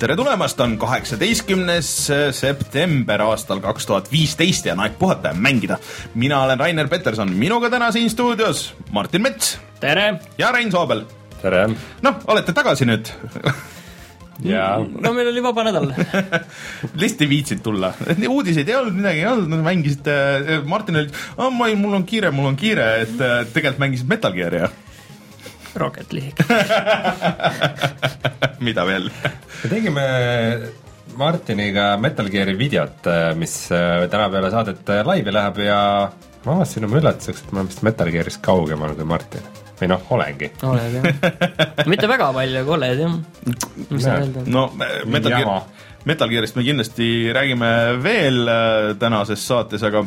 Tere tulemast, on kaheksateistkümnes september aastal kaks tuhat viisteist ja on aeg puhata ja mängida. mina olen Rainer Peterson, minuga täna siin stuudios Martin Mets tere! ja Rein Soobel. tere! noh, olete tagasi nüüd jaa. no meil oli vaba nädal lihtsalt ei viitsinud tulla, uudiseid ei olnud, midagi ei olnud, mängisite, Martin oli, ma ei, mul on kiire, mul on kiire, et tegelikult mängisid Metal Gear'i ja Rocket League mida veel? me tegime Martiniga Metal Gear'i videot, mis äh, täna peale saadet äh, laivi läheb ja ma avastasin oma üllatuseks, et ma olen vist Metal Gear'ist kaugemal kui Martin. või noh, olengi. oled jah. mitte väga palju, aga oled jah. mis sa öelda? no Metal Gear, Metal Gear'ist me kindlasti räägime veel äh, tänases saates, aga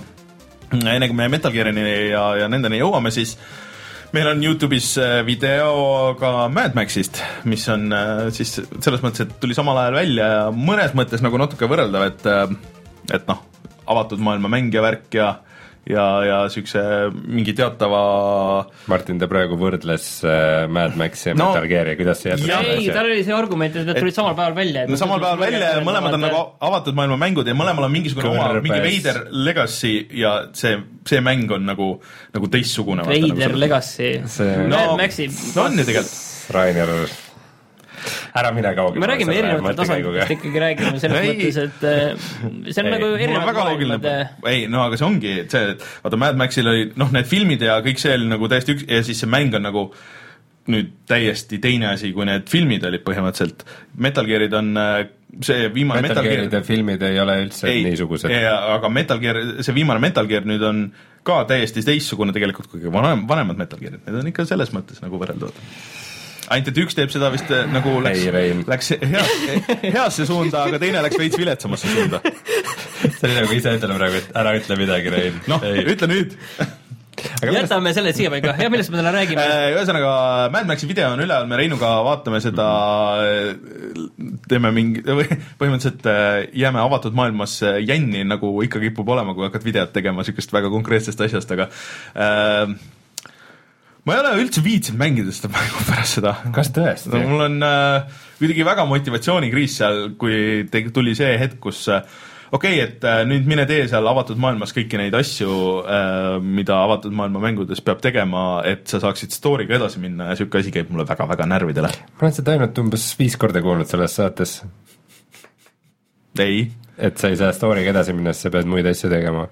enne kui me Metal Gear'ini ja, ja nendeni jõuame, siis äh, meil on Youtube'is äh, video ka Mad Maxist, mis on äh, siis selles mõttes, et tuli samal ajal välja ja mõnes mõttes nagu natuke võrreldav, et äh, et noh, avatud maailma mängija värk ja ja, ja siukse mingi teatava Martin, ta praegu võrdles äh, Mad Maxi ja no, Metal Gear'i, kuidas see jätab? ei, tal oli see argument, et need tulid samal päeval välja. no samal päeval välja ja mõlemad on nagu avatud maailma mängud ja mõlemal on mingisugune oma, mingi veider legacy ja see, see mäng on nagu, nagu teistsugune. veider nagu legacy see.... no, Mad Maxi. no on ju tegelikult. Rainer ära mine kaugemale. me räägime erinevatel tasanditest ikkagi räägime selles mõttes, et äh, see on ei, nagu erinevad maailmad. ei, no aga see ongi see, et vaata Mad Maxil oli noh, need filmid ja kõik see oli nagu täiesti üks ja siis see mäng on nagu nüüd täiesti teine asi, kui need filmid olid põhimõtteliselt. Metal Gearid on äh, see viimane Metal, Metal Gearide Gear... filmid ei ole üldse ei, niisugused. aga Metal Gear, see viimane Metal Gear nüüd on ka täiesti teistsugune tegelikult kui vanem, vanemad Metal Gearid, need on ikka selles mõttes nagu võrreldavad ainult et üks teeb seda vist äh, nagu läks, läks hea, heasse suunda, aga teine läks veits viletsamasse suunda. see oli nagu ise ütleme praegu, et ära ütle midagi, Rein. noh, ütle nüüd Aga jätame selle siiapaika, ja millest me täna räägime? Äh, ühesõnaga, Mad Maxi video on üleval, me Reinuga vaatame seda, teeme mingi, põhimõtteliselt äh, jääme avatud maailmas jänni, nagu ikka kipub olema, kui hakkad videot tegema niisugust väga konkreetsest asjast, aga äh, ma ei ole üldse viitsinud mängida seda mängu pärast seda. kas tõesti no,? mul on äh, kuidagi väga motivatsioonikriis seal, kui te, tuli see hetk, kus äh, okei okay,, et äh, nüüd mine tee seal avatud maailmas kõiki neid asju äh,, mida avatud maailma mängudes peab tegema, et sa saaksid story'ga edasi minna ja niisugune asi käib mulle väga-väga närvidele. ma olen seda ainult umbes viis korda kuulnud selles saates. ei. et sa ei saa story'ga edasi minna, sest sa pead muid asju tegema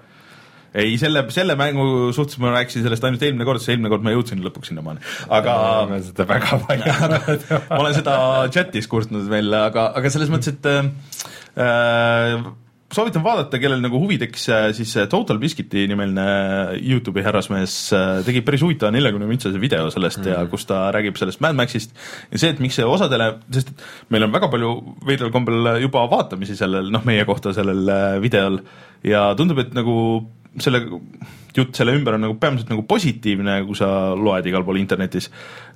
ei, selle, selle mängu suhtes ma rääkisin sellest ainult eelmine kord, sest eelmine kord ma jõudsin lõpuks sinnamaani, aga ma olen seda väga palju ma olen seda chatis kurtnud veel, aga, aga selles mõttes, et äh, soovitan vaadata, kellel nagu huvi tekkis, äh, siis äh, Total Biscuiti nimeline Youtube'i härrasmees äh, tegi päris huvitava neljakümne mintsase video sellest mm -hmm. ja kus ta räägib sellest Mad Maxist. Ja see, et miks see osadele, sest meil on väga palju veidral kombel juba vaatamisi sellel, noh, meie kohta sellel videol. Ja tundub, et nagu selle jutt selle ümber on nagu peamiselt nagu positiivne, kui sa loed igal pool internetis,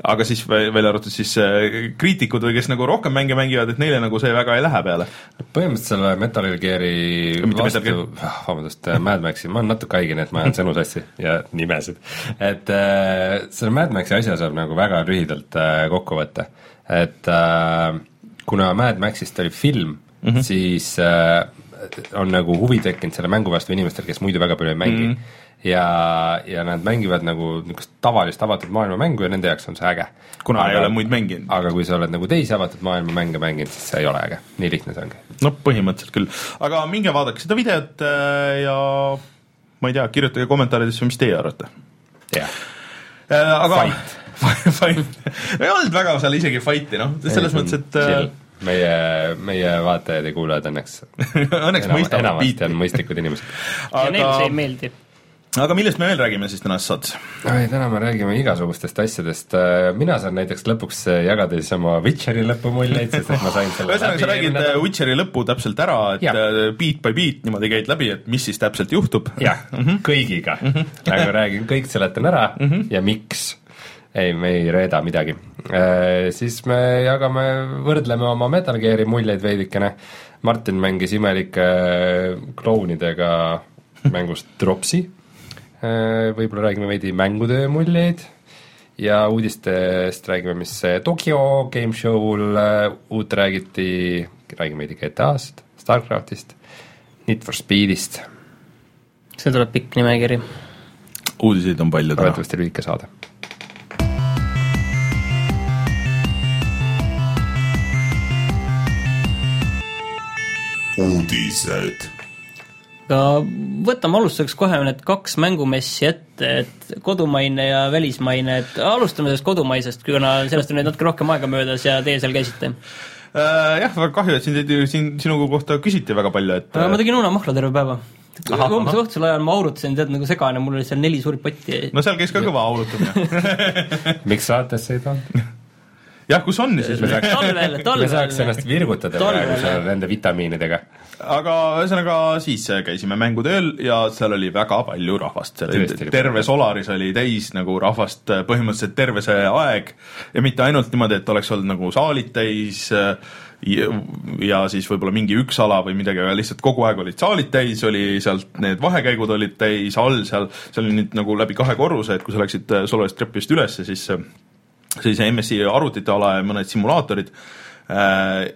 aga siis välja arvatud siis äh, kriitikud või kes nagu rohkem mänge mängivad, et neile nagu see väga ei lähe peale. põhimõtteliselt selle Metal Gear'i vastu, ah, vabandust, äh, Mad Maxi, ma olen natuke haige, nii et ma ajan sõnu sassi ja nimesid. et äh, selle Mad Maxi asja saab nagu väga lühidalt äh, kokku võtta, et äh, kuna Mad Maxist oli film mm, -hmm. siis äh, on nagu huvi tekkinud selle mängu vastu inimestel, kes muidu väga palju ei mängi mm. -hmm. ja, ja nad mängivad nagu niisugust tavalist avatud maailma mängu ja nende jaoks on see äge. kuna aga, ei ole muid mänginud. aga kui sa oled nagu teisi avatud maailma mänge mänginud, siis see ei ole äge, nii lihtne see ongi. no põhimõtteliselt küll, aga minge vaadake seda videot äh, ja ma ei tea, kirjutage kommentaaridesse, mis teie arvate. jah yeah. äh,. aga fight fight ei olnud väga seal isegi fight'i noh, selles mõttes, et äh, meie, meie vaatajad ja kuulajad õnneks õnneks Enam, mõistavad enamasti on mõistlikud inimesed aga... ja neile see ei meeldi aga millest me veel räägime siis tänases saates? oi, täna me räägime igasugustest asjadest, mina saan näiteks lõpuks jagada siis oma Witcheri lõpumuljeid, sest et ma sain selle ühesõnaga, sa räägid äh, Witcheri lõpu täpselt ära, et ja. Äh, beat by beat niimoodi käid läbi, et mis siis täpselt juhtub? jah -hmm., kõigiga mm, -hmm. nagu räägin, kõik seletan ära mm -hmm. ja miks ei, me ei reeda midagi äh,. Siis me jagame, võrdleme oma Metal Gear'i muljeid veidikene, Martin mängis imelike klounidega mängust Dropsi äh,, võib-olla räägime veidi mängutöö muljeid ja uudistest räägime, mis Tokyo Game Show'l äh, uut räägiti, räägime veidi GTA-st, Starcraftist, Need for Speedist. see tuleb pikk nimekiri. uudiseid on palju täna. arvatavasti lühike saade uudised. aga võtame alustuseks kohe need kaks mängumessi ette, et kodumaine ja välismaine, et alustame sellest kodumaisest, kuna sellest on nüüd natuke rohkem aega möödas ja teie seal käisite äh, jah, väga kahju, et sind, siin sinu kohta küsiti väga palju, et ma tegin unamahla terve päeva. umbes õhtusel ajal ma aurutasin, tead, nagu segane, mul oli seal neli suurt potti. no seal käis ka kõva aurutamine miks saatesse ei toonud? Jah, kus on siis? talvel, talvel. me saaks ennast virgutada praegu seal nende vitamiinidega. aga ühesõnaga siis käisime mängutööl ja seal oli väga palju rahvast, seal oli terve Solaris oli täis nagu rahvast põhimõtteliselt terve see aeg ja mitte ainult niimoodi, et oleks olnud nagu saalid täis ja, ja siis võib-olla mingi üks ala või midagi, aga lihtsalt kogu aeg olid saalid täis, oli sealt need vahekäigud olid täis, all seal, seal oli nüüd nagu läbi kahe korruse, et kui sa läksid Solaris trepist ülesse, siis sellise MSI arvutite ala ja mõned simulaatorid, äh,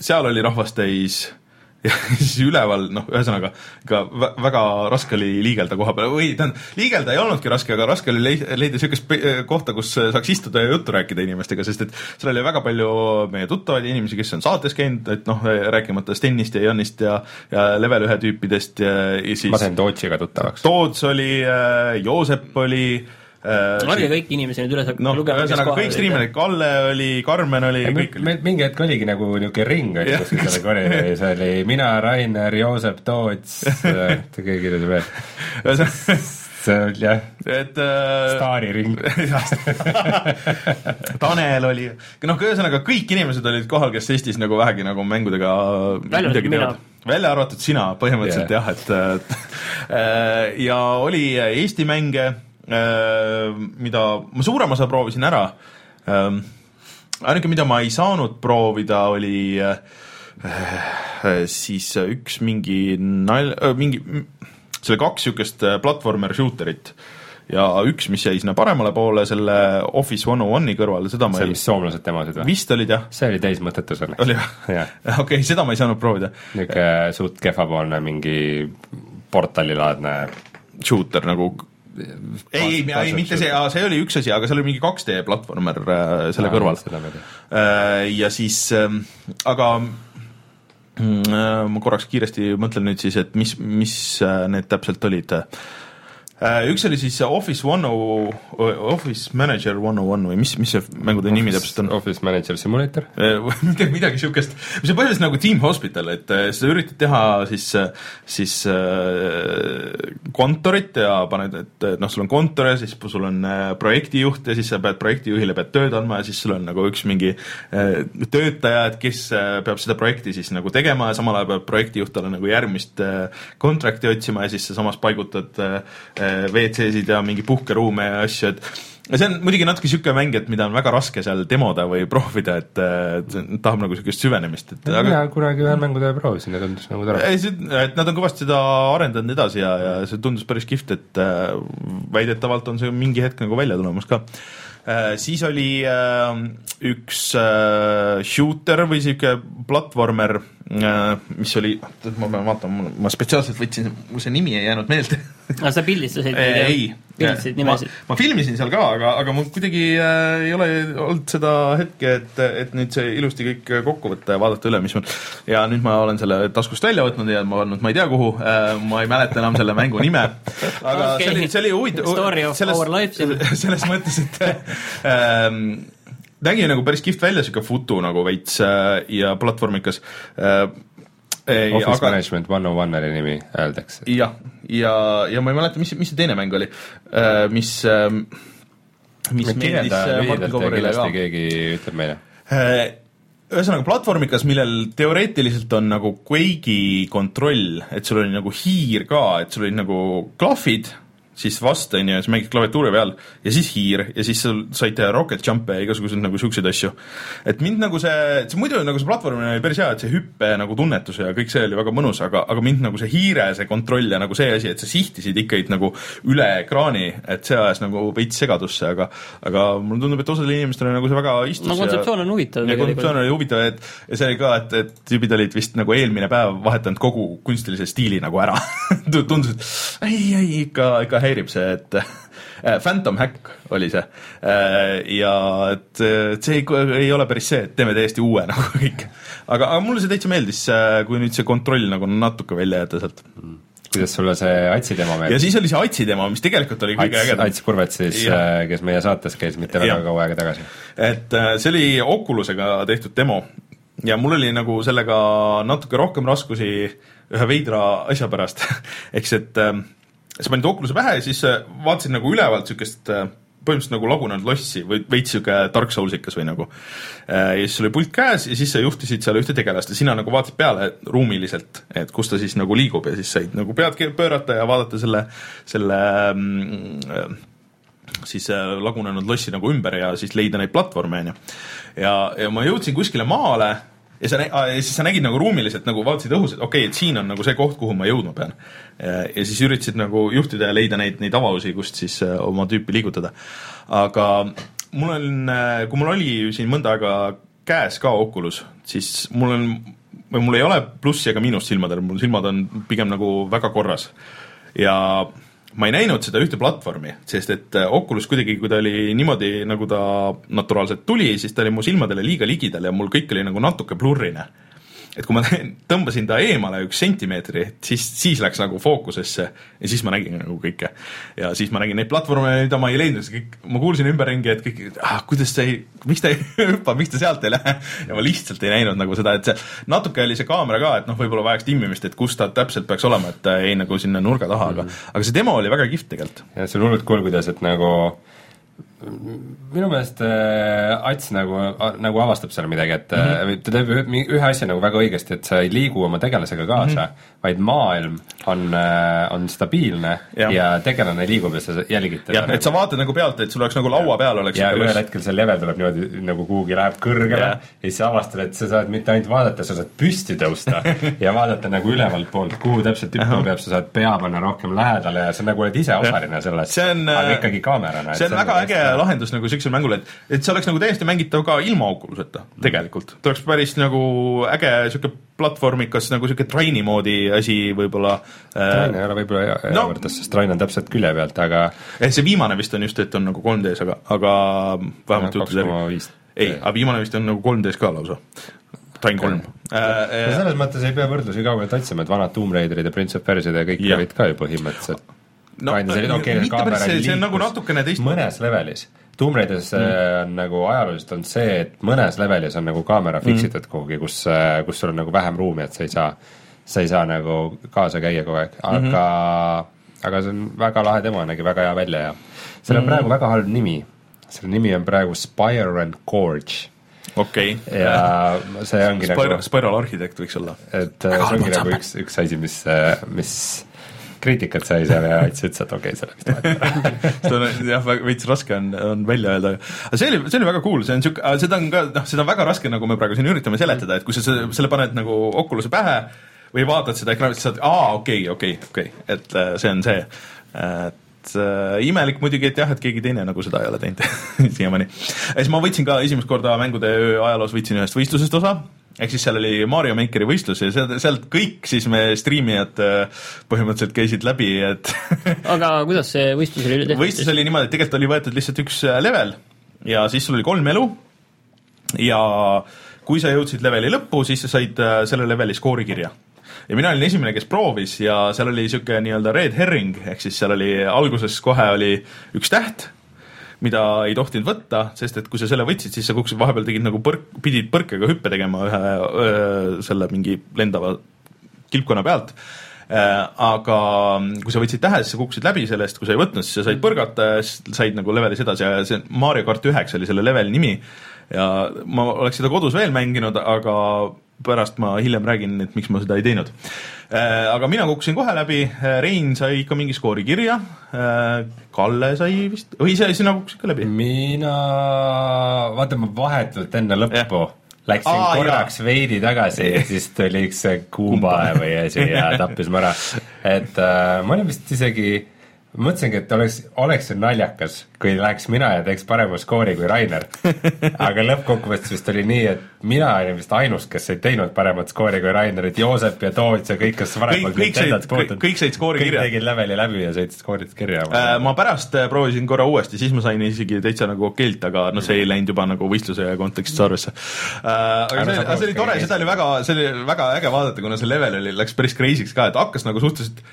seal oli rahvast täis ja siis üleval, noh, ühesõnaga ikka väga raske oli liigelda koha peal või tähendab, liigelda ei olnudki raske, aga raske oli leida niisugust kohta, kus saaks istuda ja juttu rääkida inimestega, sest et seal oli väga palju meie tuttavaid inimesi, kes on saates käinud, et noh, rääkimata Stenist ja Janist ja ja level ühe tüüpidest ja, ja siis ma sain Tootsiga tuttavaks. Toots oli, äh, Joosep oli olge äh, kõiki inimesi nüüd üles no, lugema. ühesõnaga kõik striimerid, Kalle oli, Karmen oli, kõik oli. mingi hetk oligi nagu niisugune ring oli kuskil seal koridoris, oli mina, Rainer, Joosep Toots, keegi oli veel. see oli jah, et äh, staariring Tanel oli, noh, ühesõnaga kõik inimesed olid kohal, kes Eestis nagu vähegi nagu mängudega midagi teevad välja arvatud sina põhimõtteliselt yeah. jah, et äh, ja oli Eesti mänge mida ma suurema osa proovisin ära. Ähm, ainuke, mida ma ei saanud proovida, oli äh, siis üks mingi nal-, äh, mingi, see oli kaks niisugust platvormer shooterit ja üks, mis jäi sinna paremale poole selle Office One on One'i kõrvale, seda ma see, mis soomlased temasid või? vist olid jah. see oli täis mõttetus õnneks. oli või? okei, seda ma ei saanud proovida. niisugune suht kehvapoolne mingi portalilaadne shooter nagu ei, ei, ei mitte see, see oli üks asi, aga seal oli mingi 2D platvormer äh, selle ja, kõrval. Äh, ja siis äh,, aga mm, äh, ma korraks kiiresti mõtlen nüüd siis, et mis, mis need täpselt olid üks oli siis Office One O, Office Manager One O One või mis, mis see mängude nimi täpselt on? Office Manager Simulator äh, midagi, midagi niisugust, mis on põhimõtteliselt nagu Team Hospital, et äh, sa üritad teha siis, siis kontorit ja paned, et noh, sul on kontor ja siis sul on projektijuht ja siis sa pead projektijuhile pead tööd andma ja siis sul on nagu üks mingi töötaja, et kes peab seda projekti siis nagu tegema ja samal ajal peab projektijuht talle nagu järgmist kontrakti otsima ja siis sa samas paigutad WC-sid ja mingi puhkeruume ja asju, et ja see on muidugi natuke niisugune mäng, et mida on väga raske seal demoda või proovida, et, et tahab nagu niisugust süvenemist, et aga mina kunagi ühe mängutöö proovisin ja tundus nagu tore. et nad on kõvasti seda arendanud edasi ja, ja see tundus päris kihvt, et äh, väidetavalt on see mingi hetk nagu välja tulemas ka. Siis oli äh, üks äh, shooter või niisugune platvormer äh,, mis oli, ma pean vaatama, ma spetsiaalselt võtsin, mul see nimi ei jäänud meelde aga sa pildistasid neid? ei, pildistasid nimesid? ma filmisin seal ka, aga, aga mul kuidagi äh, ei ole olnud seda hetke, et, et nüüd see ilusti kõik kokku võtta ja vaadata üle, mis mul ja nüüd ma olen selle taskust välja võtnud ja ma pannud ma ei tea kuhu äh,, ma ei mäleta enam selle mängu nime, aga okay. see oli, see oli huvitav Story of selles, our life selles mõttes, et ähm, nägi nagu päris kihvt välja, sihuke futu nagu veits äh, ja platvormikas äh, ei, Office aga... Management One on One oli nimi, öeldakse. jah, ja, ja, ja ma ei mäleta, mis, mis see teine mäng oli, äh, mis, ähm, mis meeldis äh, Martin Kovarile ka. keegi ütleb meile. Äh, ühesõnaga platvormikas, millel teoreetiliselt on nagu Quake'i kontroll, et sul oli nagu hiir ka, et sul olid nagu klahvid siis vast on ju, sa mängid klaviatuuri peal ja siis hiir ja siis sul said teha rocket jump'e ja igasuguseid nagu siukseid asju. et mind nagu see, see muidu nagu see platvormimine oli päris hea, et see hüppe nagu tunnetus ja kõik see oli väga mõnus, aga, aga mind nagu see hiire, see kontroll ja nagu see asi, et sa sihtisid ikkagi nagu üle ekraani, et see ajas nagu veits segadusse, aga aga mulle tundub, et osadele inimestele nagu see väga istus no kontseptsioon on huvitav. ja kontseptsioon oli huvitav, et ja see oli ka, et, et tüübid olid vist nagu eelmine päev vahetanud kogu kunstilise stiili nagu ära tundus, et ei, ei ikka, ikka häirib see, et äh, Phantom Hack oli see. Äh, ja et, et see ei, ei ole päris see, et teeme täiesti uue nagu kõik. aga, aga mulle see täitsa meeldis, äh, kui nüüd see kontroll nagu natuke välja jätta sealt mm kuidas sulle see Atsi demo meeldis? ja siis oli see Atsi demo, mis tegelikult oli kõige ägedam. Ats Purvet siis, kes meie saates käis mitte väga kaua aega tagasi. et see oli Oculusega tehtud demo ja mul oli nagu sellega natuke rohkem raskusi ühe veidra asja pärast eks et äh, sa panid Oculus'e pähe ja siis äh, vaatasid nagu ülevalt niisugust äh, põhimõtteliselt nagu lagunenud lossi või veits sihuke Dark Soulsikas või nagu. Äh, ja siis oli pult käes ja siis sa juhtisid seal ühte tegelast ja sina nagu vaatasid peale ruumiliselt, et kus ta siis nagu liigub ja siis said nagu pead pöörata ja vaadata selle, selle mm, siis lagunenud lossi nagu ümber ja siis leida neid platvorme, on ju. ja, ja ma jõudsin kuskile maale ja sa, ja siis sa nägid nagu ruumiliselt nagu vaatasid õhus, et okei okay,, et siin on nagu see koht, kuhu ma jõudma pean. ja siis üritasid nagu juhtida ja leida neid, neid avalusi, kust siis äh, oma tüüpi liigutada. aga mul on, äh, kui mul oli siin mõnda aega käes ka Oculus, siis mul on, või mul ei ole plussi ega miinust silmadel, mul silmad on pigem nagu väga korras. ja ma ei näinud seda ühte platvormi, sest et äh, Oculus kuidagi, kui ta oli niimoodi, nagu ta naturaalselt tuli, siis ta oli mu silmadele liiga ligidal ja mul kõik oli nagu natuke blurrine et kui ma tõmbasin ta eemale üks sentimeetri, siis, siis läks nagu fookusesse ja siis ma nägin nagu kõike. ja siis ma nägin neid platvorme, mida ma ei leidnud, kõik, ma kuulsin ümberringi, et kõik, ah, kuidas ta ei, miks ta ei hüppa, miks ta sealt ei lähe. ja ma lihtsalt ei näinud nagu seda, et see natuke oli see kaamera ka, et noh, võib-olla vajaks timmimist, et kus ta täpselt peaks olema, et ta jäi nagu sinna nurga taha, aga, mm. aga see demo oli väga kihvt tegelikult. ja see on hullult cool, kuidas, et nagu minu meelest äh, Ats nagu, nagu avastab seal midagi, et mm -hmm. ta teeb ühe asja nagu väga õigesti, et sa ei liigu oma tegelasega kaasa mm, -hmm. vaid maailm on, äh, on stabiilne ja. ja tegelane liigub ja sa jälgid teda. jah, et sa vaatad nagu pealt, et sul oleks nagu laua peal oleks ja ühel hetkel see level tuleb niimoodi nagu kuhugi läheb kõrgele ja. ja siis sa avastad, et sa saad mitte ainult vaadata, sa saad püsti tõusta ja vaadata nagu ülevalt poolt, kuhu täpselt hüppama peab, sa saad pea panna rohkem lähedale ja sa nagu oled ise osaline sellest, aga ikkagi kaamerana. see on väga nagu äge lahendus nagu siuksele mängule, et, et see oleks nagu täiesti mängitav ka ilma Oculuseta tegelikult. ta oleks päris nagu äge sihuke platvormikas nagu sihuke Traini moodi asi võib-olla äh,. Train ei ole võib-olla hea, hea no, võrdlus, sest Train on täpselt külje pealt, aga eh, see viimane vist on just, et on nagu 3D-s, aga, aga vähemalt juttude järgi. ei, aga viimane vist on nagu 3D-s ka lausa. Train kolm äh,. Äh, selles mõttes ei pea võrdlusi kaugelt otsima, et vanad Tomb Raiderid ja Prince of Persia'd ja kõik olid ka ju põhimõtteliselt no, okay, mitte päris see, see on nagu natukene teistmoodi. mõnes levelis. Tomb Raideris mm. Äh, on nagu ajalooliselt on see, et mõnes levelis on nagu kaamera fiksitud mm. kuhugi, kus, äh, kus sul on nagu vähem ruumi, et sa ei saa, sa ei saa nagu kaasa käia kogu aeg, aga mm, -hmm. aga see on väga lahe demo, nägi väga hea välja ja sellel on mm. praegu väga halb nimi. selle nimi on praegu Spire and Gorge okei okay.. ja see ongi Spiral, nagu Spiral arhitekt võiks olla. et äh, see ongi nagu üks, üks asi, mis, mis kriitikat sai seal ja Ats ütles, et okei okay,, selle vist vahet seda on jah, veits raske on, on välja öelda. aga see oli, see oli väga cool, see on sihuke, seda on ka, noh, seda on väga raske, nagu me praegu siin üritame seletada, et kui sa selle paned nagu Oculus'e pähe või vaatad seda ekraani, siis saad, aa, okei okay,, okei okay,, okei et äh, see on see. et äh, imelik muidugi, et jah, et keegi teine nagu seda ei ole teinud siiamaani. ja siis ma võtsin ka esimest korda mängude ajaloos võtsin ühest võistlusest osa ehk siis seal oli Mario Makeri võistlus ja sealt, sealt kõik siis me striimijad äh, põhimõtteliselt käisid läbi, et aga kuidas see võistlus oli tehtud? võistlus oli niimoodi, et tegelikult oli võetud lihtsalt üks äh, level ja siis sul oli kolm elu ja kui sa jõudsid leveli lõppu, siis sa said äh, selle leveli skoori kirja ja mina olin esimene, kes proovis ja seal oli niisugune nii-öelda red herring, ehk siis seal oli alguses kohe oli üks täht mida ei tohtinud võtta, sest et kui sa selle võtsid, siis sa kukkusid, vahepeal tegid nagu põrk, pidid põrkega hüppe tegema ühe öö, selle mingi lendava kilpkonna pealt aga kui sa võtsid tähe, siis sa kukkusid läbi sellest, kui sa ei võtnud, siis sa said põrgata ja siis said nagu levelis edasi ja see Mario kart üheksa oli selle leveli nimi. ja ma oleks seda kodus veel mänginud, aga pärast ma hiljem räägin, et miks ma seda ei teinud. aga mina kukkusin kohe läbi, Rein sai ikka mingi skoori kirja, Kalle sai vist, või ise sina kukkusid ka läbi? mina, vaata ma vahetult enne lõppu yeah läksin Aa, korraks jaa. veidi tagasi ja siis tuli üks kumba või asi ja tappis mu ära. et äh, ma olin vist isegi mõtlesingi, et oleks, oleks see naljakas, kui läheks mina ja teeks parema skoori kui Rainer. aga lõppkokkuvõttes vist oli nii, et mina olin vist ainus, kes ei teinud paremat skoori kui Rainer, et Joosep ja Toots ja kõik, kes varem kõik said, kõik, kõik said skoori kõik kirja. tegid leveli läbi ja sõitsid skoorid kirja. Äh, ma pärast äh, proovisin korra uuesti, siis ma sain isegi täitsa nagu okeilt, aga noh, see ei läinud juba nagu võistluse kontekstis arvesse. aga see, see oli tore, seda oli väga, see oli väga äge vaadata, kuna see level oli, läks päris crazy'ks ka, et hakkas nagu suhteliselt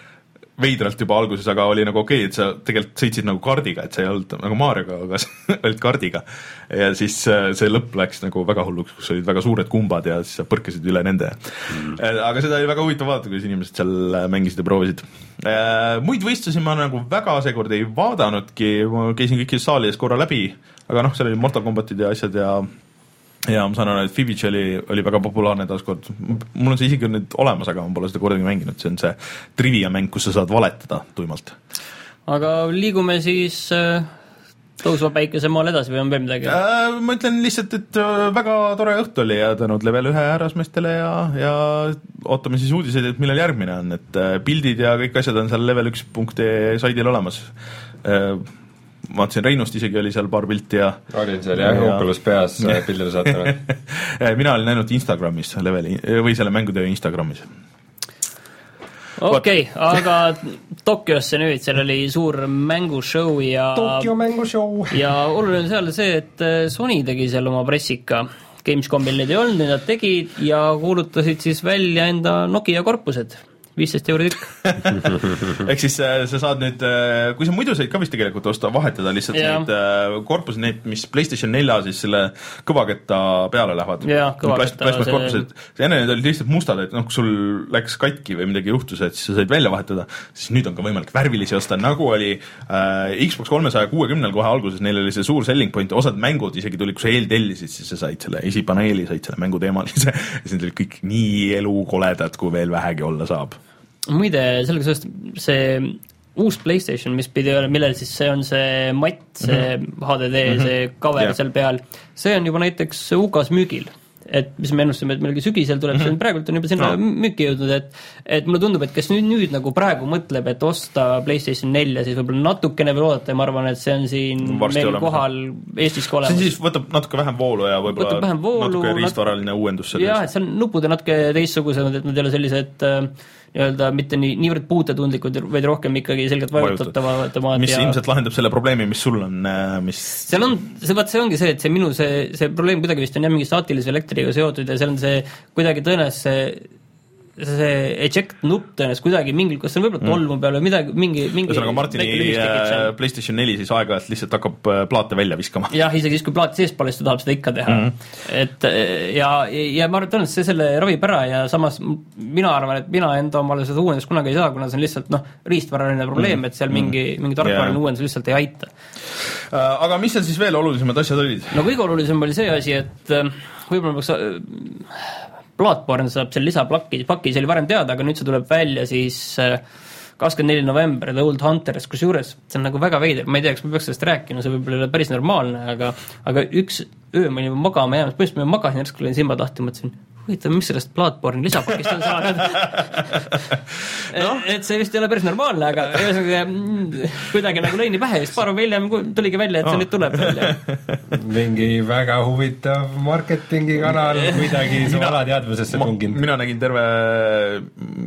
veidralt juba alguses, aga oli nagu okei okay,, et sa tegelikult sõitsid nagu kardiga, et sa ei olnud nagu Marioga, aga sa olid kardiga. ja siis äh, see lõpp läks nagu väga hulluks, kus olid väga suured kumbad ja siis sa põrkasid üle nende mm.. aga seda oli väga huvitav vaadata, kuidas inimesed seal äh, mängisid ja proovisid. muid võistlusi ma nagu väga seekord ei vaadanudki, ma käisin kõikides saalides korra läbi, aga noh, seal oli Mortal Combatid ja asjad ja ja ma saan aru, et Fibich oli, oli väga populaarne taaskord, mul on see isegi nüüd olemas, aga ma pole seda kordagi mänginud, see on see trivia mäng, kus sa saad valetada tuimalt. aga liigume siis äh, tõusva päikesemaal edasi või on veel midagi äh,? Ma ütlen lihtsalt, et äh, väga tore õhtu oli ja tänud level ühe härrasmeestele ja, ja ootame siis uudiseid, et millal järgmine on, et äh, pildid ja kõik asjad on seal level üks punkt ee saidil olemas äh, vaatasin Reinust isegi oli seal paar pilti ja olin seal jah, Oculus peas pildile saatnud mina olin ainult Instagramis leveli või selle mängutöö Instagramis. okei okay,, aga Tokyosse nüüd, seal oli suur mängushow ja Tokyo mängushow. ja oluline on seal see, et äh, Sony tegi seal oma pressika. Gamescomil neid ei olnud, nüüd nad tegid ja kuulutasid siis välja enda Nokia korpused viisteist euri tükk ehk siis äh, sa saad nüüd, äh, kui sa muidu said ka vist tegelikult osta, vahetada lihtsalt ja. neid äh, korpusi, neid, mis PlayStation nelja siis selle kõvaketta peale lähevad. plast, plastmasskorpused enne need olid lihtsalt mustad, et noh, kui sul läks katki või midagi juhtus, et siis sa said välja vahetada, siis nüüd on ka võimalik värvilisi osta, nagu oli äh, Xbox kolmesaja kuuekümnel kohe alguses, neil oli see suur selling point, osad mängud isegi tulid, kui sa eeltellisid, siis sa said selle esipaneeli, said selle mängu teemalise ja siis need olid kõik nii elukoledad, kui veel vähegi olla saab muide, sellega seoses see uus Playstation, mis pidi olema, millel siis see on see matt, see mm -hmm. HDD mm, -hmm. see cover yeah. seal peal, see on juba näiteks UK-s müügil et mis me ennustasime, et millalgi sügisel tuleb mm, -hmm. see on praegult on juba sinna no. müüki jõudnud, et et mulle tundub, et kes nüüd, nüüd nagu praegu mõtleb, et osta PlayStation nelja, siis võib-olla natukene veel oodata ja ma arvan, et see on siin Varsti meil olemas. kohal Eestis ka olemas. see siis võtab natuke vähem voolu ja võib-olla natuke riistvaraline uuendus selles. jah, et seal nupud on natuke teistsugused, et nad ei ole sellised äh, nii-öelda mitte nii, niivõrd puutetundlikud, vaid rohkem ikkagi selgelt vajutatavad mis ja... ilmselt lahendab selle probleemi, mis sul on, äh, mis seal on, see vaat see ongi see, et see minu see, see probleem kuidagi vist on jah, mingi staatilise elektriga seotud ja seal on see kuidagi tõenäoliselt see see eject nupp tõenäoliselt kuidagi mingil, kas see on võib-olla mm. tolmu peal või midagi, mingi, mingi ühesõnaga Martini äh, PlayStation neli siis aeg-ajalt lihtsalt hakkab äh, plaate välja viskama. jah, isegi siis, kui plaat sees pole, siis ta tahab seda ikka teha mm.. et ja, ja ma arvan, et tõenäoliselt see selle ravib ära ja samas mina arvan, et mina enda omale seda uuendust kunagi ei saa, kuna see on lihtsalt noh, riistvaraline probleem mm., et seal mingi, mingi tarkvaraline yeah. uuendus lihtsalt ei aita. Äh, aga mis seal siis veel olulisemad asjad olid? no kõige olulisem oli see asi, et võib-olla peaks Bloodborne saab seal lisaplaki, paki, see oli varem teada, aga nüüd see tuleb välja siis äh, kakskümmend neli november The Old Hunters, kusjuures see on nagu väga veider, ma ei tea, kas ma peaks sellest rääkima, see võib-olla ei ole päris normaalne, aga aga üks öö ma olin magama jäämas, põhimõtteliselt ma magasin, järsku lõin silmad lahti, mõtlesin, huvitav, mis sellest Bloodborne'i lisapakist on saanud no. et see vist ei ole päris normaalne, aga ühesõnaga mm, kuidagi nagu lõi nii pähe ja siis paar päeva hiljem tuligi välja, et see oh. nüüd tuleb välja mingi väga huvitav marketingikanal kuidagi su alateadvusesse tunginud. mina nägin terve,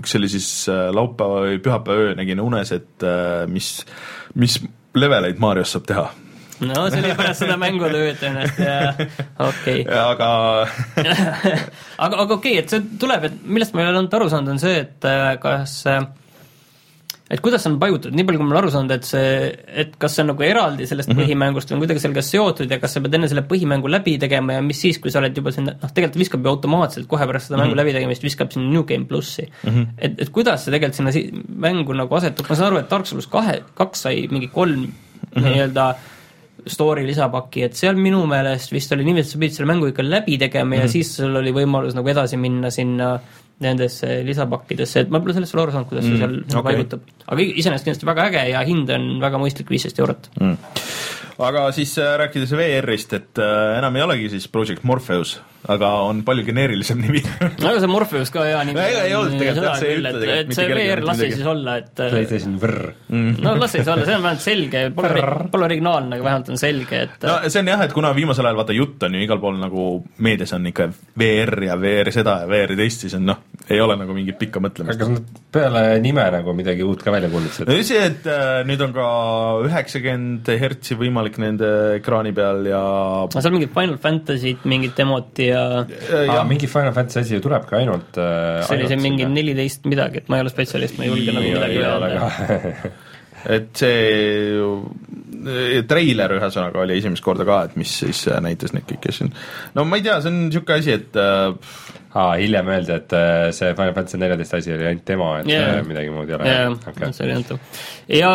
kas see oli siis äh, laupäeva või pühapäeva öö, nägin unes, et äh, mis, mis leveleid Marios saab teha no see oli pärast seda mängutööd ennast ja okei okay.. aga aga, aga okei okay,, et see tuleb, et millest ma ei ole olnud aru saanud, on see, et äh, kas äh, et kuidas on paigutatud, nii palju kui ma olen aru saanud, et see, et kas see on nagu eraldi sellest mm -hmm. põhimängust või on kuidagi sellega seotud ja kas sa pead enne selle põhimängu läbi tegema ja mis siis, kui sa oled juba sinna, noh tegelikult viskab ju automaatselt kohe pärast seda mm -hmm. mängu läbitegemist, viskab sinna New Game plussi mm. -hmm. et, et kuidas see tegelikult sinna si mängu nagu asetub, ma saan aru, et Dark Souls kahe, kaks sai mingi kolm mm -hmm. nii-öelda story lisapaki, et seal minu meelest vist oli niiviisi, et sa pidid selle mängu ikka läbi tegema mm -hmm. ja Mhm. siis sul oli võimalus nagu edasi minna sinna nendesse lisapakkidesse, et ma pole sellest veel aru saanud, kuidas see Mm, seal nagu okei. paigutab. aga iseenesest kindlasti väga äge ja hind on väga mõistlik, viisteist eurot. mm. aga siis äh, rääkides VR-ist, et äh, enam ei olegi siis Project Morpheus, aga on palju geneerilisem nimi no aga see Morpheus ka hea nimi Ega ei olnud tegelikult, jah, see ei ütle tegelikult et see VR las midagi. siis olla, et PlayStation Vrr. no las siis olla, see on vähemalt selge, pole, pole originaalne, aga vähemalt on selge, et no see on jah, et kuna viimasel ajal vaata jutt on ju igal pool nagu meedias on ikka VR ja VR seda ja VR teist, siis on noh, ei ole nagu mingit pikka mõtlemist aga. kas nad peale nime nagu midagi uut ka välja kuulutasid? no see, et äh, nüüd on ka üheksakümmend hertsi võimalik nende ekraani peal ja no seal mingid Final Fantasy'd, mingid demod ja äh, aa, ja mingi Final Fantasy asi ju tuleb ka ainult äh, see oli see ainult mingi neliteist midagi, et ma ei ole spetsialist, ma ei julge nagu midagi öelda. et see ju- treiler ühesõnaga oli esimest korda ka, et mis siis äh, näitas neid kõiki asju. no ma ei tea, see on niisugune asi, et äh, aa, hiljem öeldi, et äh, see Final Fantasy neliteist asi oli ainult demo, et yeah. midagi muud ei ole jah, okay.. see oli antav. ja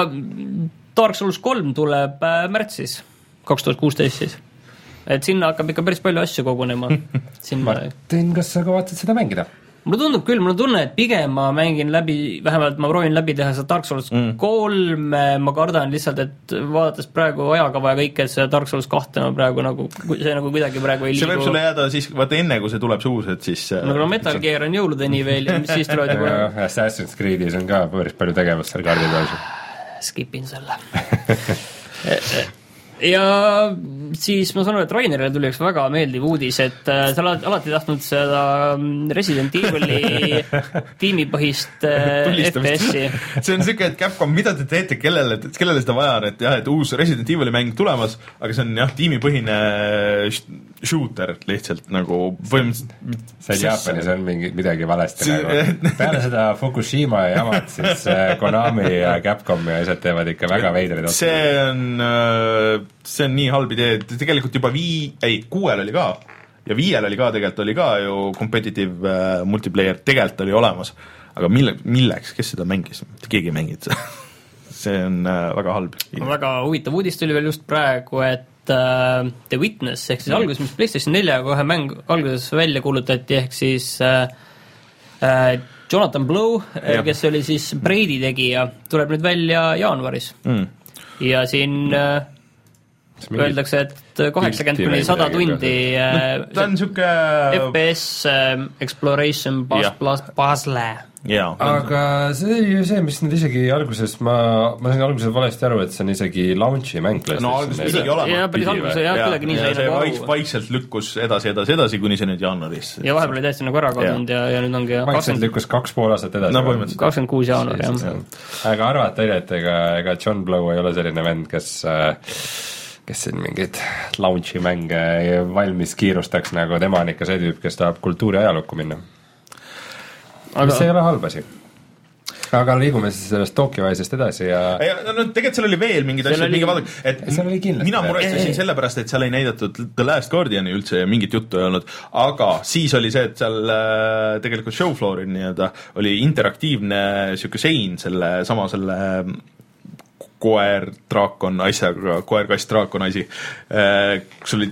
Dark Souls kolm tuleb äh, märtsis, kaks tuhat kuusteist siis. Et sinna hakkab ikka päris palju asju kogunema. sinna Martin, kas sa kavatsed seda mängida? mulle tundub küll, mul on tunne, et pigem ma mängin läbi, vähemalt ma proovin läbi teha seda Dark Souls kolm mm., ma kardan lihtsalt, et vaadates praegu ajakava ja kõike, et seda Dark Souls kahte ma praegu nagu, see nagu kuidagi praegu ei see võib liigu sulle jääda siis, vaata enne kui see tuleb see uus, et siis äh, no kuna Metal Gear on jõuludeni veel ja mis siis tulevad juba Assassin's Creed'is on ka päris palju tegevust seal kaardi peal. skip in selle. ja siis ma saan aru, et Rainerile tuli üks väga meeldiv uudis, et äh, sa oled alati tahtnud seda mm, Resident Evil'i tiimipõhist äh, FPS-i. see on siuke, et Capcom, mida te teete, kellele, kellele seda vaja on, et jah, et uus Resident Evil'i mäng tulemas, aga see on jah, tiimipõhine sh- shooter lihtsalt nagu põhimõtteliselt. seal Jaapanis on mingi, midagi valesti See- nagu. peale seda Fukushima jamat, siis äh, Konami ja Capcom ja asjad teevad ikka väga veidraid otsuseid. see on, see on nii halb idee, tegelikult juba vii-, ei, kuuel oli ka ja viiel oli ka tegelikult oli ka ju competitive äh, multiplayer tegelikult oli olemas, aga mille, milleks, kes seda mängis, mitte keegi ei mänginud seda. see on äh, väga halb. väga huvitav uudis tuli veel just praegu, et äh, The Witness ehk siis alguses, mis PlayStation neljaga kohe mäng alguses välja kuulutati, ehk siis äh, äh, Jonathan Blow, Jah. kes oli siis Braidi tegija, tuleb nüüd välja jaanuaris mm.. ja siin äh, öeldakse, et kaheksakümmend kuni sada tundi äh, ta on siuke FPS äh, Exploration Jah. Bus- Puzzle. jaa, aga see oli ju see, mis nad isegi alguses, ma, ma sain alguses valesti aru, et see on isegi launch'i mäng no alguses pidigi olema. ja päris alguses jah, kuidagi nii sai see nagu vaik- aru. vaikselt lükkus edasi, edasi, edasi, kuni see nüüd jaanuaris. ja vahepeal oli täiesti nagu ära kadunud ja, ja nüüd ongi vaikselt kakskümmend, lükkus kaks pool aastat edasi. No kakskümmend kuus jaanuar jah. aga arvata oli, et ega, ega John Blow ei ole selline vend, kes kes siin mingeid launch'i mänge valmis kiirustaks, nagu tema on ikka see tüüp, kes tahab kultuuri ajalukku minna. aga mis ei ole halb asi. aga liigume siis sellest Tokyo Wise'ist edasi ja no, no tegelikult seal oli veel mingeid asju, minge vaadake, et Seal oli kindlasti mina muretsesin sellepärast, et seal ei näidatud The Last Guardiani üldse ja mingit juttu ei olnud, aga siis oli see, et seal äh, tegelikult show floor'il nii-öelda oli interaktiivne sihuke sein selle sama selle mm, koer, draakon asjaga, koer, kass, draakon asi, kus oli